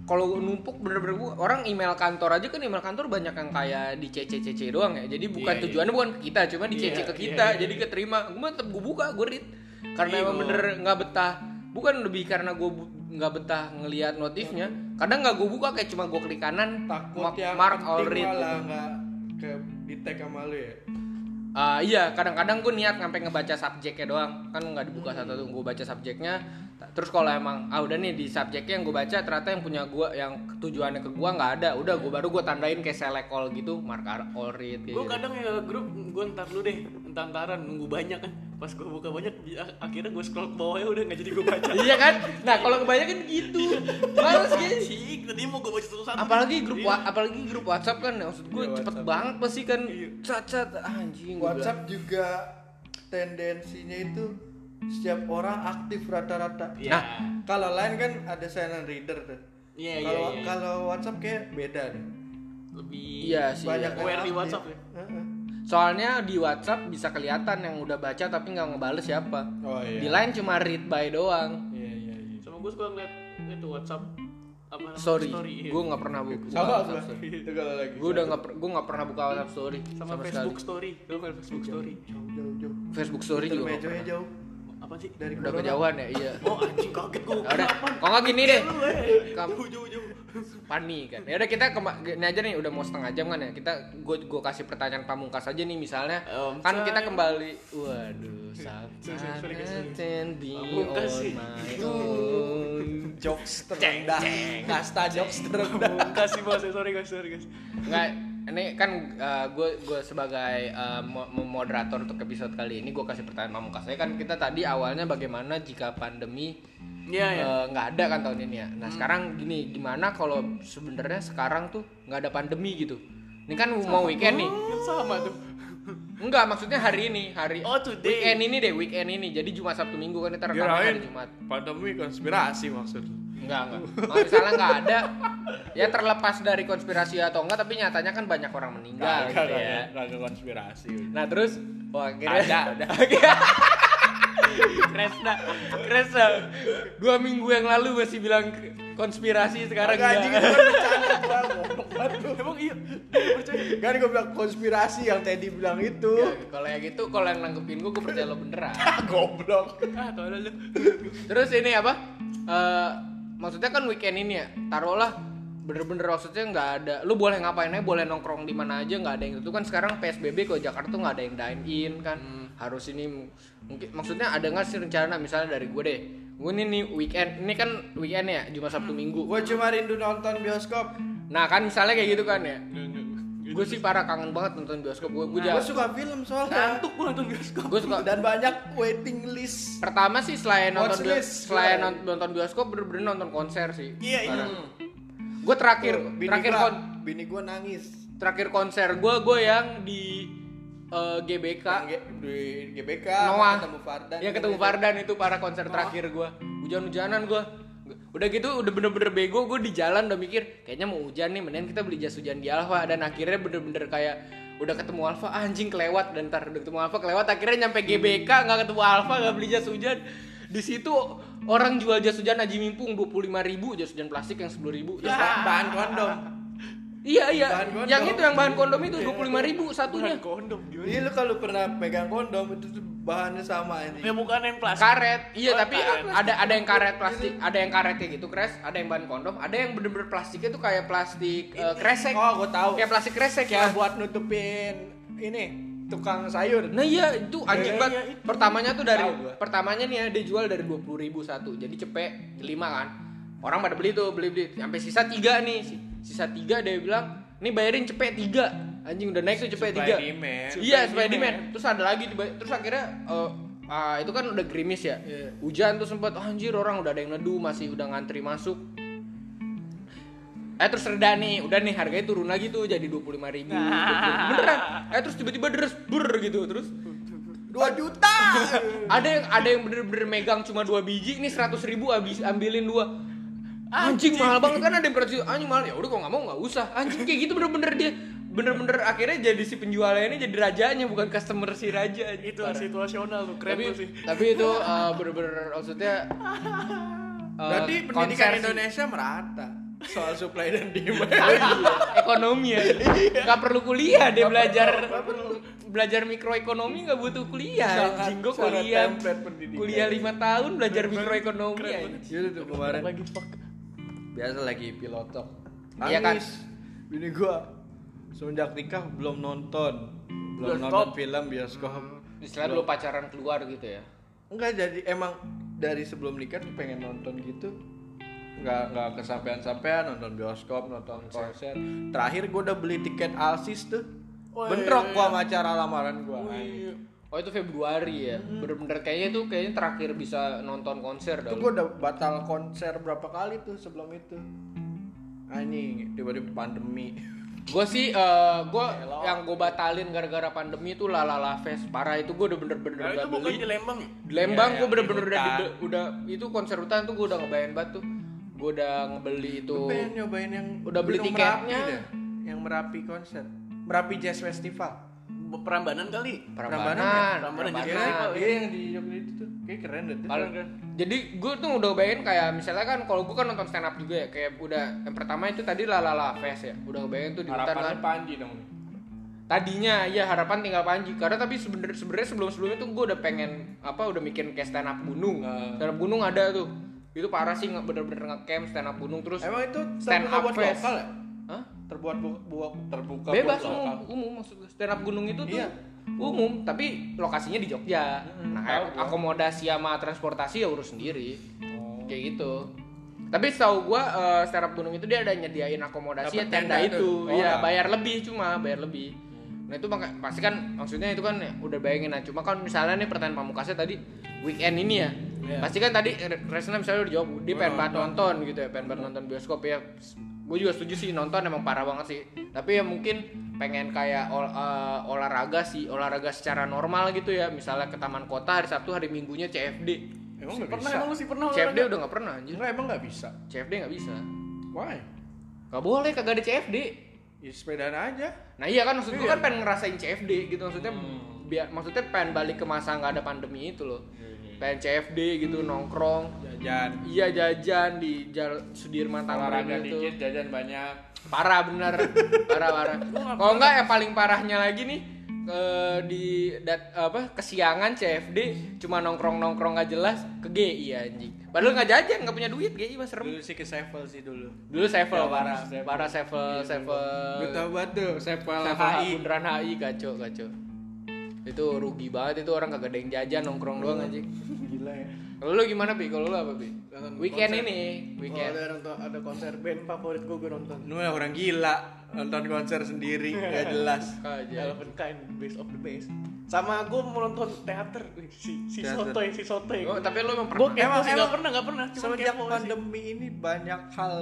kalau numpuk bener-bener gua- orang email kantor aja kan email kantor banyak yang kayak di CC CC doang ya jadi bukan Iya, iya. tujuannya bukan ke kita cuma di CC Iya, ke iya, kita iya. jadi keterima gue tetap gue buka gue read karena Iya. emang bener nggak betah bukan lebih karena gue nggak betah ngelihat notifnya kadang nggak gue buka kayak cuma gue klik kanan takut mark, yang mark all read malah gitu. nggak ke di tag sama lu ya Ah, iya, kadang-kadang gue niat sampai ngebaca subjeknya doang, kan nggak dibuka satu tuh gue baca subjeknya. Terus kalau emang ah udah nih di subjeknya yang gue baca ternyata yang punya gue yang tujuannya ke gue nggak ada, udah gue baru gue tandain kayak select all gitu, mark all read kayak gue gitu. kadang ya grup gue ntar lu deh entar entaran nunggu banyak kan pas gue buka banyak ya, akhirnya gue scroll ke bawah ya udah nggak jadi gue baca [laughs] iya kan? Nah kalau kebanyakan gitu, males gitu. Cik, tadi mau gue baca satu-satu Apalagi grup Iya. apalagi grup WhatsApp kan, maksud gue Iya, cepet WhatsApp. banget pasti kan, Iya. cat-cat anjing. WhatsApp juga tendensinya itu setiap orang aktif rata-rata. Iya. Nah. Kalau lain kan ada silent reader tuh. Iya, iya, Kalau iya. kalau WhatsApp kayak beda nih. lebih Iya sih. Banyak iya. aware di. WhatsApp ya Heeh. Soalnya di WhatsApp bisa kelihatan yang udah baca tapi nggak ngebales siapa. Oh iya. Di line cuma read by doang. Iya iya iya. sama gue suka ngeliat itu WhatsApp apa namanya, Story. iya. Gue nggak pernah buka Sama WhatsApp gua. story. Itu kalau lagi. Gue udah nggak gue nggak pernah buka WhatsApp story sama, sama, Facebook sekali. Story gue Facebook Story jauh jauh jauh. Facebook story juga pernah. jauh apa sih dari Udah corona. kejauhan ya iya. oh anjing kaget gue Ya udah, kok nggak gini deh. Kam- jauh jauh jauh panik kan. Ya udah kita ini aja nih udah mau setengah jam kan ya. Kita gue gue kasih pertanyaan pamungkas aja nih misalnya. Om kan kita kembali waduh standing Pamungkas sih. Jokes terendah. Kasta jokes terendah. kasih bos sorry guys sorry guys Enggak, ini kan gue gue sebagai uh, mo- mo- moderator untuk episode kali ini gue kasih pertanyaan pamungkas. Saya kan kita tadi awalnya bagaimana jika pandemi Iya ya eh, nggak ada kan tahun ini ya. Nah sekarang gini, gimana kalau sebenarnya sekarang tuh nggak ada pandemi gitu? Ini kan mau weekend nih. kan sama tuh Enggak, maksudnya hari ini, hari Oh, today. weekend ini deh, weekend ini. Jadi Jumat Sabtu Minggu kan kita rekaman hari Jumat. pandemi konspirasi maksud. Enggak, enggak. Kalau misalnya nggak ada, ya terlepas dari konspirasi atau enggak, tapi nyatanya kan banyak orang meninggal gitu ya. raga konspirasi. Nah terus, wah akhirnya Ada, ada. [laughs] Kresna, Kresna. Dua minggu yang lalu masih bilang konspirasi sekarang anjing itu enggak. kan [laughs] bercanda emang iya percaya Kan gue bilang konspirasi yang Teddy bilang itu. Ya, kalau yang gitu, kalau yang nanggepin gue, gue percaya lo beneran. [laughs] Goblok. ah lu Terus ini apa? Eh, maksudnya kan weekend ini ya, taruhlah bener-bener maksudnya nggak ada. Lu boleh ngapain aja, boleh nongkrong di mana aja, nggak ada yang itu kan sekarang PSBB kok Jakarta tuh nggak ada yang dine in kan. Harus ini mungkin maksudnya ada nggak sih rencana misalnya dari gue deh. Gue ini nih weekend, ini kan weekend ya, Jumat Sabtu Minggu. Gue cuma rindu nonton bioskop. Nah kan misalnya kayak gitu kan ya. Gue sih parah kangen banget nonton bioskop. Gue gue Gue suka film soalnya. ngantuk gue nonton bioskop gue suka Dan banyak waiting list. pertama sih selain nonton Watchlist. selain non- nonton bioskop bener-bener nonton konser sih. Iya, iya. Gue terakhir Tuh, bini terakhir gua, kon- bini gue nangis. terakhir konser gue gue yang di eh, GBK G- di GBK Noah ketemu Fardan. ya ketemu Fardan itu para konser terakhir gue hujan-hujanan gue udah gitu udah bener-bener bego gue di jalan udah mikir kayaknya mau hujan nih mendingan kita beli jas hujan di Alfa dan akhirnya bener-bener kayak udah ketemu Alfa anjing kelewat. Dan ntar udah ketemu Alfa kelewat akhirnya nyampe GBK nggak ketemu Alfa nggak beli jas hujan. Di situ orang jual jas hujan Haji Mimpung dua puluh ribu jas hujan plastik yang sepuluh ribu. Terus ba- bahan kondom. Iya iya. Bahan kondom. yang itu yang bahan kondom itu dua puluh ribu satunya. kondom gimana Iya lu kalau pernah pegang kondom itu tuh bahannya sama ya ini. bukan yang plastik. Karet. Iya Oh, tapi karet. ada ada yang karet plastik ada yang karet kayak gitu kres. Ada yang bahan kondom ada yang bener-bener plastiknya tuh kayak plastik eh, kresek. Oh, gue tahu. kayak plastik kresek ya. buat nutupin ini tukang sayur. nah iya itu anjing Iya, banget. iya, pertamanya tuh dari pertamanya nih ya dia jual dari dua puluh ribu satu. Jadi cepet lima kan. Orang pada beli tuh beli beli. Sampai sisa tiga nih sisa tiga dia bilang nih bayarin cepet tiga. Anjing udah naik tuh cepet Supply tiga. demand. iya Supply supply demand. demand. Terus ada lagi tiba- terus akhirnya eh, ah, itu kan udah gerimis ya. Iya. hujan tuh sempat anjir orang udah ada yang neduh masih udah ngantri masuk. Eh terus reda nih udah nih harganya turun lagi tuh jadi dua puluh lima ribu. [laughs] Beneran. Eh terus tiba-tiba deres ber gitu terus. Dua juta. [laughs] ada yang ada yang bener-bener megang cuma dua biji ini seratus ribu habis ambilin dua anjing mahal banget kan ada yang berarti anjing mahal. Ya udah kok nggak mau nggak usah. Anjing kayak gitu bener-bener dia bener-bener akhirnya jadi si penjualnya ini jadi rajanya bukan customer si raja itu Parah. situasional tuh keren tapi tuh sih. tapi itu uh, bener-bener maksudnya uh, [laughs] Berarti pendidikan konser sih. Indonesia merata soal supply dan demand. [laughs] Iya, ekonomi ya. Nggak perlu kuliah dia belajar belajar mikroekonomi nggak butuh kuliah. Anjing sangat kuliah. kuliah lima tahun belajar mikroekonomi anjing. Itu tuh kemarin. Lagi fuck biasa lagi pilotok. Iya kan? Bini gua semenjak nikah belum nonton. belum Bioskop. nonton film bioskop Istilah belum pacaran keluar gitu ya. enggak jadi emang dari sebelum nikah tuh pengen nonton gitu nggak nggak kesampaian sampean nonton bioskop nonton konser terakhir gue udah beli tiket alsis tuh Oh, bentrok iya, gua sama acara lamaran gua Oh itu Februari ya. Bener-bener kayaknya itu kayaknya terakhir bisa nonton konser itu gue udah batal konser berapa kali tuh sebelum itu anjing tiba-tiba pandemi [laughs] Gue sih, eh gue yang gue batalin gara-gara pandemi itu Lalala Fest parah itu gue udah bener-bener Nah, itu udah bukan beli. di Lembang ya? Di Lembang Iya, gue yang bener-bener udah, udah itu konser hutan tuh gue udah ngebayang banget tuh. Gue udah ngebeli itu. Gua pengen nyobain yang Udah beli tiketnya. Merapi yang Merapi konser Merapi Jazz Festival Perambanan kali. Perambanan, ya? Perambanan Perambanan. Jazz Festival. Iya yang di Jogja itu tuh kayak keren deh tuh. Kalau jadi gue tuh udah bayangin kayak misalnya kan kalau gue kan nonton stand up juga ya kayak udah yang pertama itu tadi Lalala Fest ya udah bayangin tuh di hutan kan Panji dong tadinya ya harapan tinggal Panji karena tapi sebenarnya sebenarnya sebelum sebelumnya tuh gue udah pengen apa udah mikirin kayak stand up gunung Nah. stand up gunung ada tuh itu parah sih nggak bener-bener ngecamp stand up gunung terus emang itu stand terbuka up buat fest lokal ya Hah? Terbuat bu, bu- terbuka bebas buat umum lokal. umum maksud gue. stand up gunung itu tuh Iya. umum tapi lokasinya di Jogja nah tahu akomodasi sama transportasi ya urus sendiri Oh. kayak gitu tapi setahu gua eh, stand up gunung itu dia ada nyediain akomodasi ya Dapet tenda tenda itu. Oh, iya dapet. bayar lebih cuma bayar lebih nah itu maka, pasti kan maksudnya itu kan ya, udah bayangin nah cuma kan misalnya nih pertanyaan pamukasnya tadi weekend ini ya Iya. pasti kan tadi Re- Resna misalnya udah jawab dia pengen banget nonton gitu ya pengen banget nonton bioskop ya gue juga setuju sih nonton emang parah banget sih. Tapi ya mungkin pengen kayak ol- eh, olahraga sih olahraga secara normal gitu ya. Misalnya ke taman kota hari Sabtu hari Minggunya CFD emang nggak Pernah bisa? emang lu sih pernah CFD olahraga? udah nggak pernah anjir. Enggak emang nggak bisa? CFD nggak bisa. Why? Gak boleh kagak ada CFD ya sepedaan aja. Nah iya kan maksud gue Iya. kan pengen ngerasain CFD gitu. Maksudnya biar maksudnya pengen balik ke masa nggak ada pandemi itu loh pengen CFD gitu nongkrong. Jajan. Iya jajan di Jal Sudirman Tamrin gitu. dikit jajan banyak. Parah bener. Parah parah. Kalau enggak yang paling parahnya lagi nih eh, di dat, apa kesiangan CFD cuma nongkrong nongkrong nggak jelas ke GI anjing. Padahal nggak jajan nggak punya duit GI mas serem. Dulu sih ke Sevel sih dulu. Dulu Sevel Ya, parah Sevel. parah Sevel Sevel. Gue tau banget tuh Sevel Sevel HI bundaran HI kacau kacau itu rugi banget itu orang kagak ada yang jajan nongkrong doang anjing gila ya kalau lu gimana bi kalau lu apa bi Nonton weekend konser. ini weekend ada nonton ada konser band favorit gue gue nonton. lu mah orang gila nonton konser sendiri [laughs] gak jelas aja Eleven Kind, best of the best. Sama gue mau nonton teater, si si Teater. Sotoy, si Sotoy. oh tapi lu emang pernah kepo Emang- sih emang pernah nggak pernah. Cuma semenjak kepo sih. pandemi ini banyak hal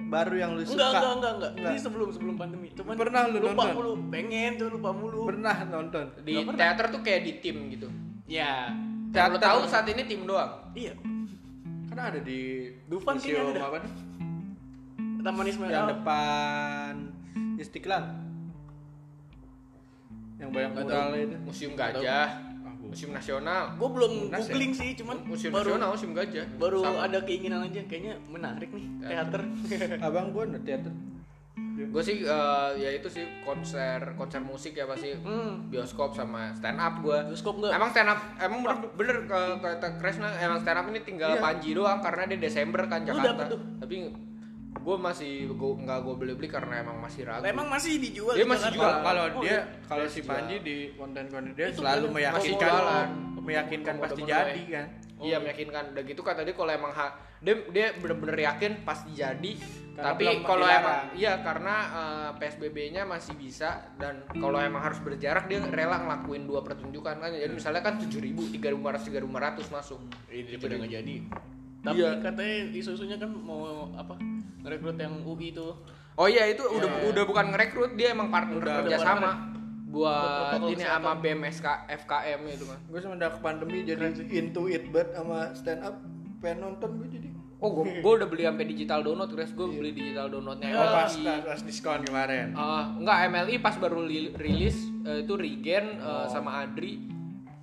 baru yang lu suka Enggak, enggak, enggak, enggak. Enggak. Ini sebelum sebelum pandemi. Cuman Pernah lu lupa nonton? mulu, pengen tuh lupa mulu. pernah nonton di pernah. teater tuh kayak di tim gitu Ya, Yang lu Teater. tahu saat ini tim doang. iya. kan ada di Dufan museum ada. apa nih? Taman Ismail. yang depan Istiqlal yang banyak mural itu Museum. Gajah, Ah. Museum Nasional, Gue belum Munas ya? googling sih, cuman Museum baru Nasional, Museum Gajah. baru Sama. ada keinginan aja. Kayaknya menarik nih teater. [laughs] [laughs] abang gua ada teater Gue sih eh, ya itu sih konser konser musik ya pasti hmm. bioskop sama stand up gue. Bioskop nggak? Emang stand up emang bener, bener ke kata Kresna emang stand up ini tinggal Iya. Panji doang karena dia Desember kan Lu Jakarta. dapet tuh? Tapi gue masih gua, nggak gue beli beli karena emang masih ragu. Emang masih dijual Dia di masih jual. kalau Oh, dia iya. kalau si. Panji di konten-konten dia Itu selalu bener. meyakinkan meyakinkan pasti jadi ya. kan Iya meyakinkan. Udah gitu kata dia kalau emang ha- dia dia bener-bener yakin pasti jadi. Karena tapi kalau emang iya karena eh, PSBB-nya masih bisa dan kalau emang harus berjarak dia rela ngelakuin dua pertunjukan kan. Jadi misalnya kan 7000, 3500, 3500 masuk. Ini daripada nggak jadi. Tapi Iya. katanya isu-isunya kan mau apa? Ngerekrut yang UI tuh. Oh iya itu udah udah bukan ngerekrut, dia emang partner Udah, kerja udah sama buat ini sama BEM SK, FKM itu kan. gue semenjak pandemi jadi into it banget sama stand up. Pengen nonton gue jadi. Oh, gue udah beli sampai digital download, guys. Gue beli digital downloadnya. oh pas pas diskon kemarin. Ah, enggak MLI pas baru li- rilis eh, itu Regen eh, Oh. sama Adri.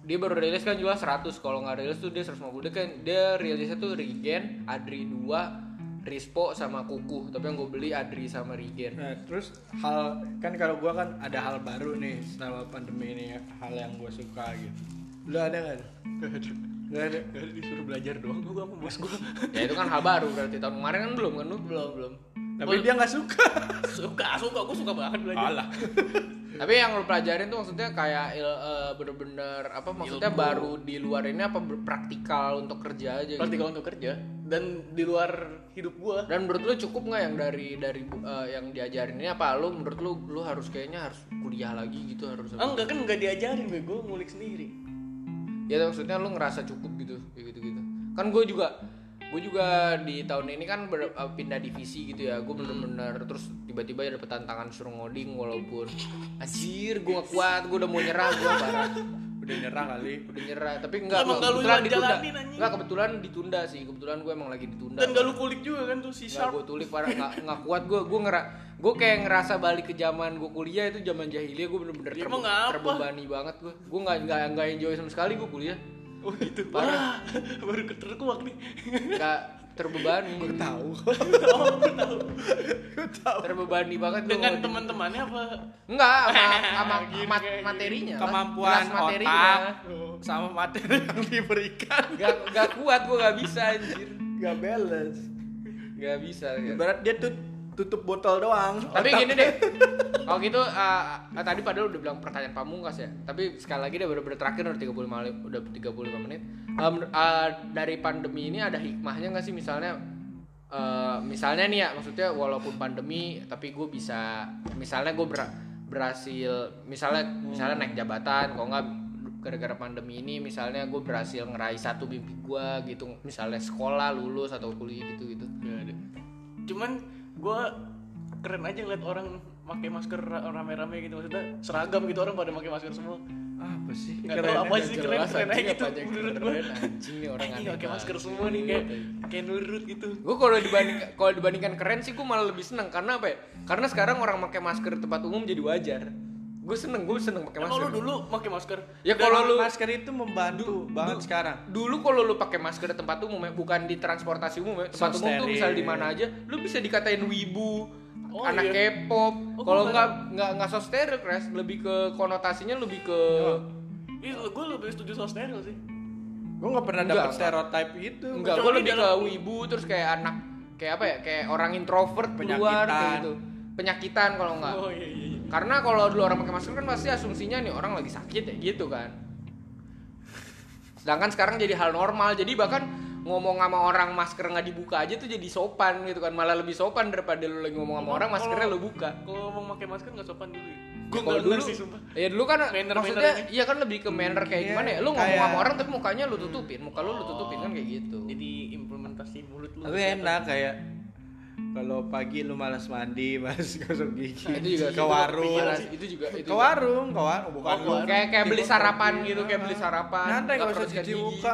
Dia baru rilis kan jual 100 kalau nggak rilis tuh dia 150 dia kan dia rilisnya tuh Regen Adri 2 Rispo sama Kuku tapi yang gue beli Adri sama Regen Nah, terus hal kan kalau gua kan ada hal baru nih selama pandemi ini hal yang gua suka gitu. Lu ada nggak? Gak ada. Gak ada disuruh belajar doang gue sama bos gue. ya itu kan hal baru berarti tahun kemarin kan belum kan lu belum belum. Tapi dia nggak suka. [laughs] Suka suka gue suka banget belajar. Alah. [laughs] Tapi yang lu pelajarin tuh maksudnya kayak eh, bener-bener apa maksudnya Ilmu. baru di luar ini apa praktikal untuk kerja aja gitu? praktikal untuk kerja dan di luar hidup gua. Dan menurut lu cukup nggak yang dari dari eh, yang diajarin ini? Apa lu menurut lu lu harus kayaknya harus kuliah lagi gitu harus ah, enggak kan enggak diajarin gue gue ngulik sendiri. Ya maksudnya lu ngerasa cukup gitu gitu gitu kan gue juga gue juga di tahun ini kan ber- uh, pindah divisi gitu ya. Gue bener-bener terus tiba-tiba ada tantangan suruh ngoding walaupun anjir gue gak kuat gue udah mau nyerah gue parah. Udah nyerah kali. Udah nyerah tapi enggak lu kebetulan ditunda. Enggak kebetulan ditunda sih. Kebetulan gue emang lagi ditunda. Dan gak lu kulik juga kan tuh si sharp. gue tulik parah. Nggak nggak kuat gue gue ngera gue kayak ngerasa balik ke zaman gue kuliah itu zaman jahiliyah gue bener-bener Ya, terbe- terbebani banget gue gue nggak nggak nggak enjoy sama sekali gue kuliah oh itu Parah. [laughs] Baru keterkuak nih. Nggak terbebani. Tahu. [laughs] Oh gue tahu. Terbebani banget gua dengan teman-temannya apa? Enggak sama [laughs] sama mat- materinya. Lah. kemampuan Kelas materinya. Otak sama materi yang diberikan. Nggak nggak kuat gue nggak bisa anjir. Gak balance. Nggak bisa ya. ibarat dia tuh tutup botol doang. Tapi Otak- gini deh [laughs] kalau gitu uh, tadi padahal udah bilang pertanyaan pamungkas ya tapi sekali lagi deh bener-bener terakhir udah 35 menit udah 35 menit. Um, uh, dari pandemi ini ada hikmahnya nggak sih? Misalnya uh, misalnya nih ya maksudnya walaupun pandemi tapi gue bisa misalnya gue berhasil misalnya misalnya naik jabatan kalau nggak gara-gara pandemi ini misalnya gue berhasil ngeraih satu mimpi gue gitu misalnya sekolah lulus atau kuliah gitu gitu Gak. Cuman gue keren aja ngeliat orang pakai masker ra- rame-rame gitu maksudnya seragam gitu orang pada pakai masker semua. apa sih Nggak tahu apa sih keren keren aja gitu menurut gue. anjing nih orang Anjing pakai masker semua nih kayak kayak nurut gitu. gue kalau dibanding kalau dibandingkan keren sih gue malah lebih seneng karena apa ya karena sekarang orang pakai masker di tempat umum jadi wajar gue seneng gue seneng pakai masker lu dulu pakai masker? ya kalau lu masker itu membantu banget sekarang dulu kalau lu pakai masker di tempat umum ya bukan di transportasi umum ya tempat So umum tuh misal di mana aja lu bisa dikatain wibu Oh, anak iya. K-pop Oh, kalau nggak nggak nggak so steril Kres. lebih ke konotasinya lebih ke Ih, gue lebih setuju soal steril sih. gue nggak pernah enggak. stereotype itu Enggak, gue lebih ke wibu terus kayak anak kayak apa ya? Kayak orang introvert keluar kayak Penyakitan. gitu. Penyakitan kalau enggak. Oh iya iya. Karena kalau dulu orang pakai masker kan pasti asumsinya nih orang lagi sakit ya gitu kan. Sedangkan sekarang jadi hal normal. Jadi bahkan ngomong sama orang masker nggak dibuka aja tuh jadi sopan gitu kan. Malah lebih sopan daripada lu lagi ngomong sama orang maskernya lu buka. Kalau mau pakai masker nggak sopan dulu. ya? Gue Gua kalau nggak dulu ngerti, sumpah. Ya dulu kan Manner- maksudnya iya kan lebih ke manner kayak Iya, gimana ya? Lu ngomong kayak- sama orang tapi mukanya lu tutupin, muka lu lu tutupin kan kayak gitu. Jadi implementasi mulut lu. tapi enak kayak kalau pagi lu malas mandi [laughs] malas gosok gigi Nah, itu juga ke warung. Malas, itu juga itu ke warung ke warung. Bukan Oh, lu warung. kayak kayak beli sarapan gitu kayak beli sarapan. Nyantai nggak usah sikat cuci gigi. muka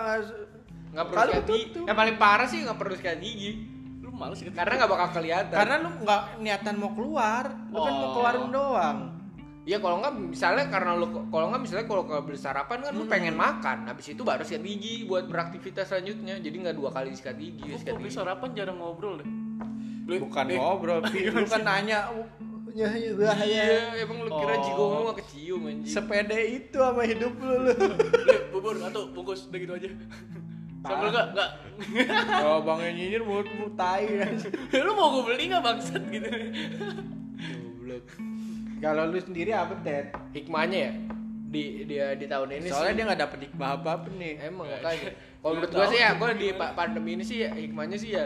nggak- perlu Kalau sikat gigi. Yang paling parah sih nggak perlu sikat gigi. Lu males gitu. karena nggak bakal kelihatan. Karena lu nggak niatan mau keluar. Lu kan mau ke Oh. warung doang. Iya kalau nggak misalnya karena lu kalau nggak misalnya kalau ke beli sarapan kan lu Hmm. pengen makan. Habis itu baru sikat gigi buat beraktivitas selanjutnya. Jadi nggak dua kali sikat gigi Gue sikat kalau beli sarapan jarang ngobrol deh. Bukan ngobrol [laughs] lu kan nanya ya ya ya iya emang lu kira Oh. lu nggak kecium anjing sepede itu sama hidup lu lu Beli [laughs] bubur atau bungkus udah gitu aja. Sambal enggak? Enggak. kalau [laughs] bang yang nyinyir mulut mu tai lu mau gue beli nggak bangsat gitu. Goblok. kalau lu sendiri apa Ted hikmahnya ya di dia di tahun ini soalnya sih dia nggak dapet hikmah apa apa nih Emang makanya. Kalau menurut gue sih ya, gue di pa- pandemi ini sih ya, hikmahnya sih ya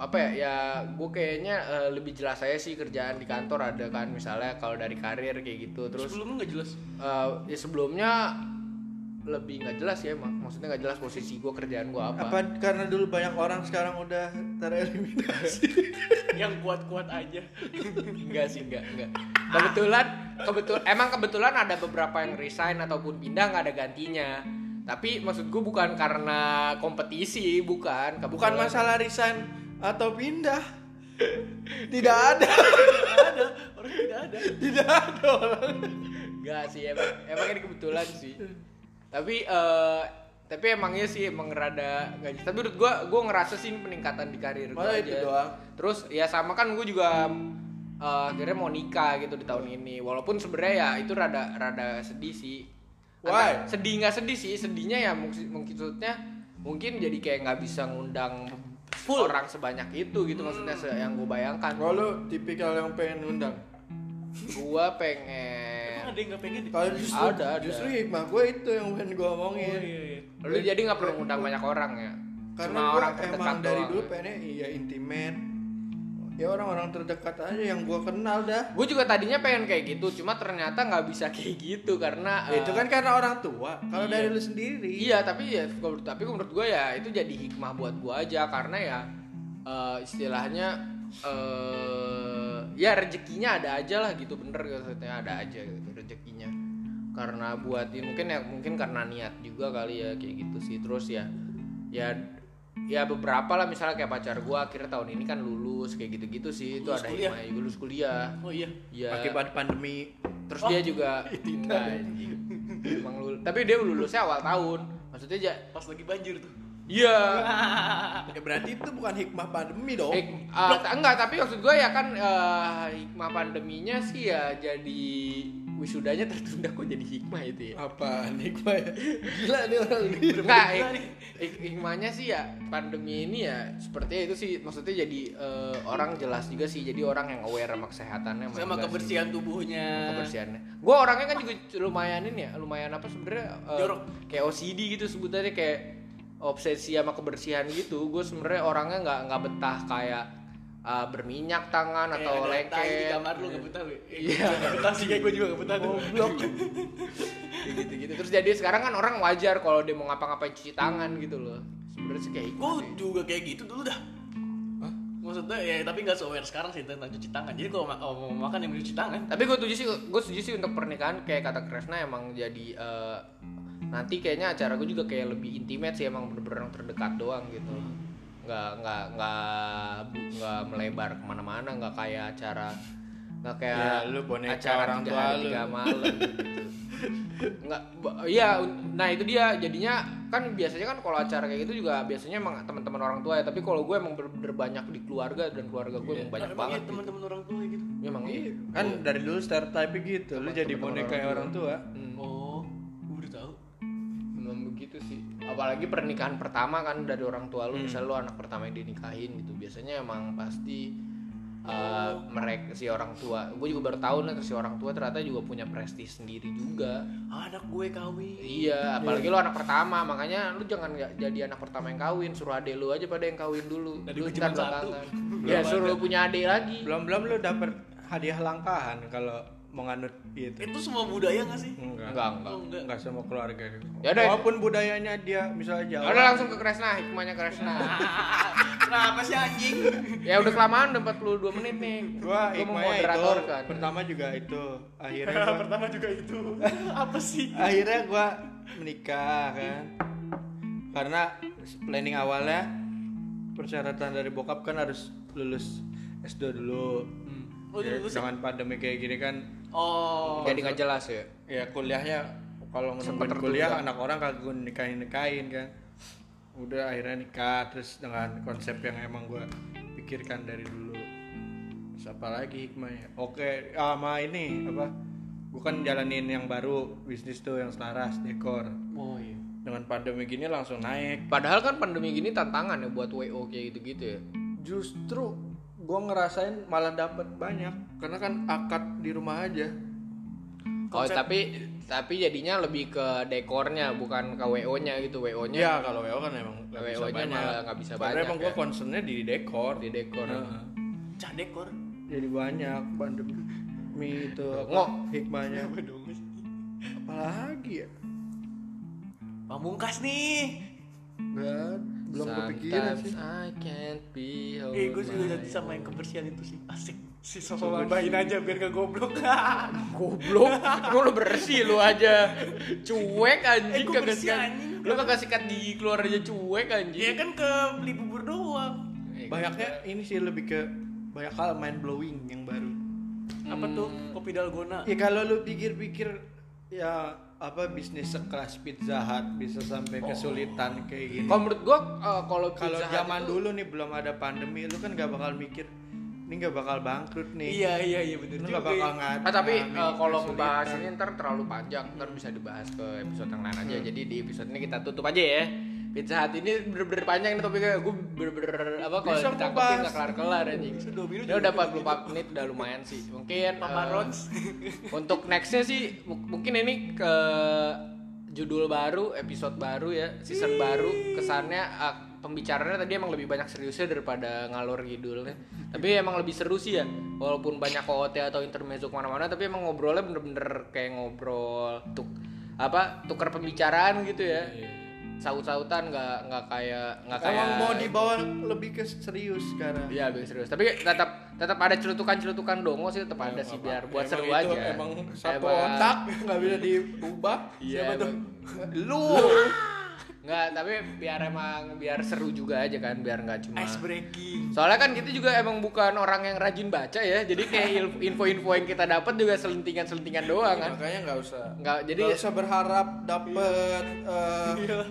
apa ya ya gue kayaknya eh, lebih jelas saya sih kerjaan di kantor ada kan misalnya kalau dari karir kayak gitu terus Sebelumnya nggak jelas. eh, ya sebelumnya lebih nggak jelas ya emang maksudnya nggak jelas posisi gue kerjaan gue apa, apa karena dulu banyak orang sekarang udah tereliminasi [laughs] Yang kuat-kuat aja. enggak sih enggak enggak kebetulan kebetulan emang kebetulan ada beberapa yang resign ataupun pindah nggak ada gantinya tapi maksud gue bukan karena kompetisi bukan bukan kebetulan. masalah resign atau pindah [laughs] tidak ada Tidak ada. Orang tidak ada. tidak ada orang Enggak sih emang emang ini kebetulan sih. Tapi eh tapi emangnya sih emang rada nggak tapi menurut gua gua ngerasa sih ini peningkatan di karir gua Malah aja. itu doang. Terus ya sama kan gua juga eh, akhirnya mau nikah gitu di tahun ini. Walaupun sebenarnya ya itu rada rada sedih sih. Why? Sedih nggak sedih sih, sedihnya ya mungkin mungkin maksudnya mungkin jadi kayak nggak bisa ngundang full orang sebanyak itu gitu maksudnya se- yang gue bayangkan. kalau lu tipikal yang pengen undang Gua pengen ada yang nggak pengen. Kalau justru Ada, ada. justru hikmah gue itu yang pengen gue omongin. Oh iya iya. Lu jadi nggak perlu ngundang banyak orang ya. Karena Cuma gue orang emang dari doang. dulu pengennya iya intimate. Ya orang-orang terdekat aja yang gue kenal dah. Gue juga tadinya pengen kayak gitu, cuma ternyata nggak bisa kayak gitu karena Ya, itu eh, kan karena orang tua. Kalau iya. dari lu sendiri. Iya, tapi ya tapi menurut gue ya itu jadi hikmah buat gue aja karena ya eh, istilahnya eh ya rezekinya ada aja lah gitu bener maksudnya ada aja gitu rezekinya karena buat ya, mungkin ya mungkin karena niat juga kali ya kayak gitu sih terus ya ya ya beberapa lah misalnya kayak pacar gue akhirnya tahun ini kan lulus kayak gitu-gitu sih itu Lulus ada kuliah? hikmahnya juga lulus kuliah Oh iya. ya Akibat pandemi. terus dia juga [laughs] enggak anjing. Emang lul- tapi dia lulusnya awal tahun maksudnya ja, Pas lagi banjir tuh. iya [laughs] Ya berarti itu bukan hikmah pandemi dong. Hik- t- enggak tapi maksud gue ya kan eh, hikmah pandeminya sih ya jadi wisudanya tertunda kok jadi hikmah itu ya Apa hikmah ya? Gila nih orang ini. enggak hik- hik- hikmahnya sih ya pandemi ini ya seperti itu sih maksudnya jadi eh, orang jelas juga sih jadi orang yang aware sama kesehatannya Sama sih. kebersihan tubuhnya. kebersihannya. Gue orangnya kan juga lumayan ini ya, lumayan apa sebenarnya Jorok. kayak OCD gitu sebutannya kayak obsesi sama kebersihan gitu. Gue sebenarnya orangnya nggak nggak betah kayak eh, berminyak tangan Kayak atau ada tai lengket. di kamar lu gak betah lu. Iya. Gak betah sih kayak gue juga gak betah. Goblok. Kayak gitu-gitu. Terus jadi sekarang kan orang wajar kalau dia mau ngapa-ngapain cuci tangan gitu loh. Sebenarnya sih kayak gitu. Gue juga kayak gitu dulu dah. Maksudnya ya tapi gak se-aware sekarang sih tentang cuci tangan. Jadi kalau ma- kalau mau makan yang cuci tangan. Tapi gue setuju sih, gue setuju sih untuk pernikahan kayak kata Kresna emang jadi eh, nanti kayaknya acara gue juga kayak lebih intimate sih emang bener-bener terdekat doang gitu. Nggak nggak nggak nggak melebar ke mana-mana, nggak kayak acara nggak kayak Ya, lu boneka acara orang tiga tua hari lu. tiga malam gitu. Nggak, iya, nah itu dia jadinya kan biasanya kan kalau acara kayak gitu juga biasanya emang teman-teman orang tua ya. Tapi kalau gue emang bener-bener banyak di keluarga dan keluarga gue emang banyak Emang banget. iya, gitu. teman-teman orang tua gitu. Ya, emang Iya, kan dari dulu stereotype gitu. Lu jadi boneka orang orang tua. Hmm. Oh, gue udah tahu. Memang begitu sih. Apalagi pernikahan pertama kan dari orang tua lu, misal lu anak pertama yang dinikahin gitu. Biasanya emang pasti uh, mereka si orang tua. Gue juga baru tahu nih si orang tua ternyata juga punya prestis sendiri juga. Anak gue kawin. Iya, apalagi lu anak pertama, makanya lu jangan nggak jadi anak pertama yang kawin, suruh adek lu aja pada yang kawin dulu. Tadi lu ntar satu. belakangan. [laughs] Ya suruh lu punya adek lagi. Belum-belum lu dapet hadiah langkahan kalau mau nganut gitu. Itu semua budaya gak sih? Enggak. Enggak, enggak. Oh, enggak. Enggak semua keluarga. Ya udah. Walaupun budayanya dia misalnya Jawa. Udah langsung ke Kresna, hikmahnya Kresna. [laughs] Kenapa sih anjing? ya udah kelamaan udah 42 menit nih. Gua Gua mau hikmahnya itu moderatorkan. pertama juga itu akhirnya gua, Pertama juga itu. [laughs] Apa sih? akhirnya gua menikah kan karena planning awalnya persyaratan dari bokap kan harus lulus S2 dulu Oh, Ya, dulu sih. dengan pandemi kayak gini kan Oh. Jadi nggak jelas ya. ya kuliahnya kalau Sempet ngetemuin kuliah anak orang kagak gue nikahin nikahin kan udah akhirnya nikah terus dengan konsep yang emang gue pikirkan dari dulu terus apa lagi hikmahnya oke sama ini apa bukan jalanin yang baru bisnis tuh yang selaras dekor Oh iya. dengan pandemi gini langsung naik Padahal kan pandemi gini tantangan ya buat WO kayak gitu-gitu ya. justru gue ngerasain malah dapat banyak karena kan akad di rumah aja Oh tapi tapi jadinya lebih ke dekornya bukan ke WO-nya gitu. WO-nya ya kalau WO kan emang nggak bisa WO-nya banyak malah nggak bisa karena banyak emang ya. gue concernnya di dekor di dekor. Heeh. Cah dekor. jadi banyak pandemi itu apa, [laughs] Ngok. hikmahnya apalagi ya Pamungkas nih. Nggak, belum kepikiran sih I can't be all Eh, gue juga jadi sama yang kebersihan itu sih. Asik. Si Coba sama nambahin aja biar gak goblok. [laughs] Goblok, emang lu bersih lu aja Cuek anjing Eh, kagak bersih, sikat anjing. Lu kagak sikat gigi keluar aja cuek anjing Dia kan ke beli bubur doang. Eh, banyaknya ini sih lebih ke banyak hal mind blowing yang baru Apa tuh? Kopi dalgona. ya kalau lu pikir-pikir ya apa bisnis sekelas Pizza Hut bisa sampai kesulitan kayak gini Kalau menurut gua eh, kalau kalau zaman itu- dulu nih belum ada pandemi lu kan gak bakal mikir ini gak bakal bangkrut nih Iya iya iya bener lu juga. gak bakal ya. ngad Ah, tapi eh, kalau ngebahas ini ntar terlalu panjang, ntar bisa dibahas ke episode yang lain aja. Jadi di episode ini kita tutup aja ya. Pizza Hut ini bener-bener panjang nih topiknya. Gue bener-bener apa kalau Bisa ditangkepin bahas. gak kelar-kelar anjing. Menit Ini udah 44 menit udah lumayan sih. Mungkin Rons. [laughs] Untuk nextnya sih mu- mungkin ini ke judul baru, episode baru ya, season baru. Kesannya ah, pembicaraannya tadi emang lebih banyak seriusnya daripada ngalor ngidulnya. Tapi emang lebih seru sih ya Walaupun banyak OOT atau intermezzo ke mana-mana Tapi emang ngobrolnya bener-bener kayak ngobrol tuk, apa tukar pembicaraan gitu ya saut-sautan nggak nggak kayak nggak kayak Emang mau dibawa lebih ke serius sekarang. Iya, lebih serius. Tapi tetap tetap ada celutukan-celutukan dongo sih tetap ada sih biar buat Emang seru itu aja. Emang satu Emang- otak nggak bisa diubah. Iya, Siapa tuh? [laughs] Lu. Nggak, tapi biar emang biar seru juga aja kan, biar nggak cuma Ice breaking. Soalnya kan kita juga emang bukan orang yang rajin baca ya. Jadi kayak [laughs] info-info yang kita dapat juga selentingan-selentingan doang kan. Makanya nggak usah. Nggak, jadi Nggak usah berharap dapet eh,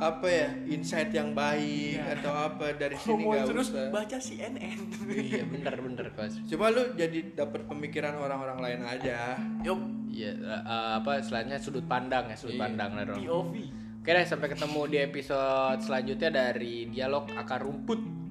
apa ya insight yang baik atau apa dari sini Ngomong terus usah. baca CNN. iya bener-bener kos. Cuma lu jadi dapat pemikiran orang-orang lain aja. Yup. Iya, eh, apa istilahnya sudut pandang ya, sudut Iya. pandang lah. POV. Oke deh, sampai ketemu di episode selanjutnya dari Dialog Akar Rumput.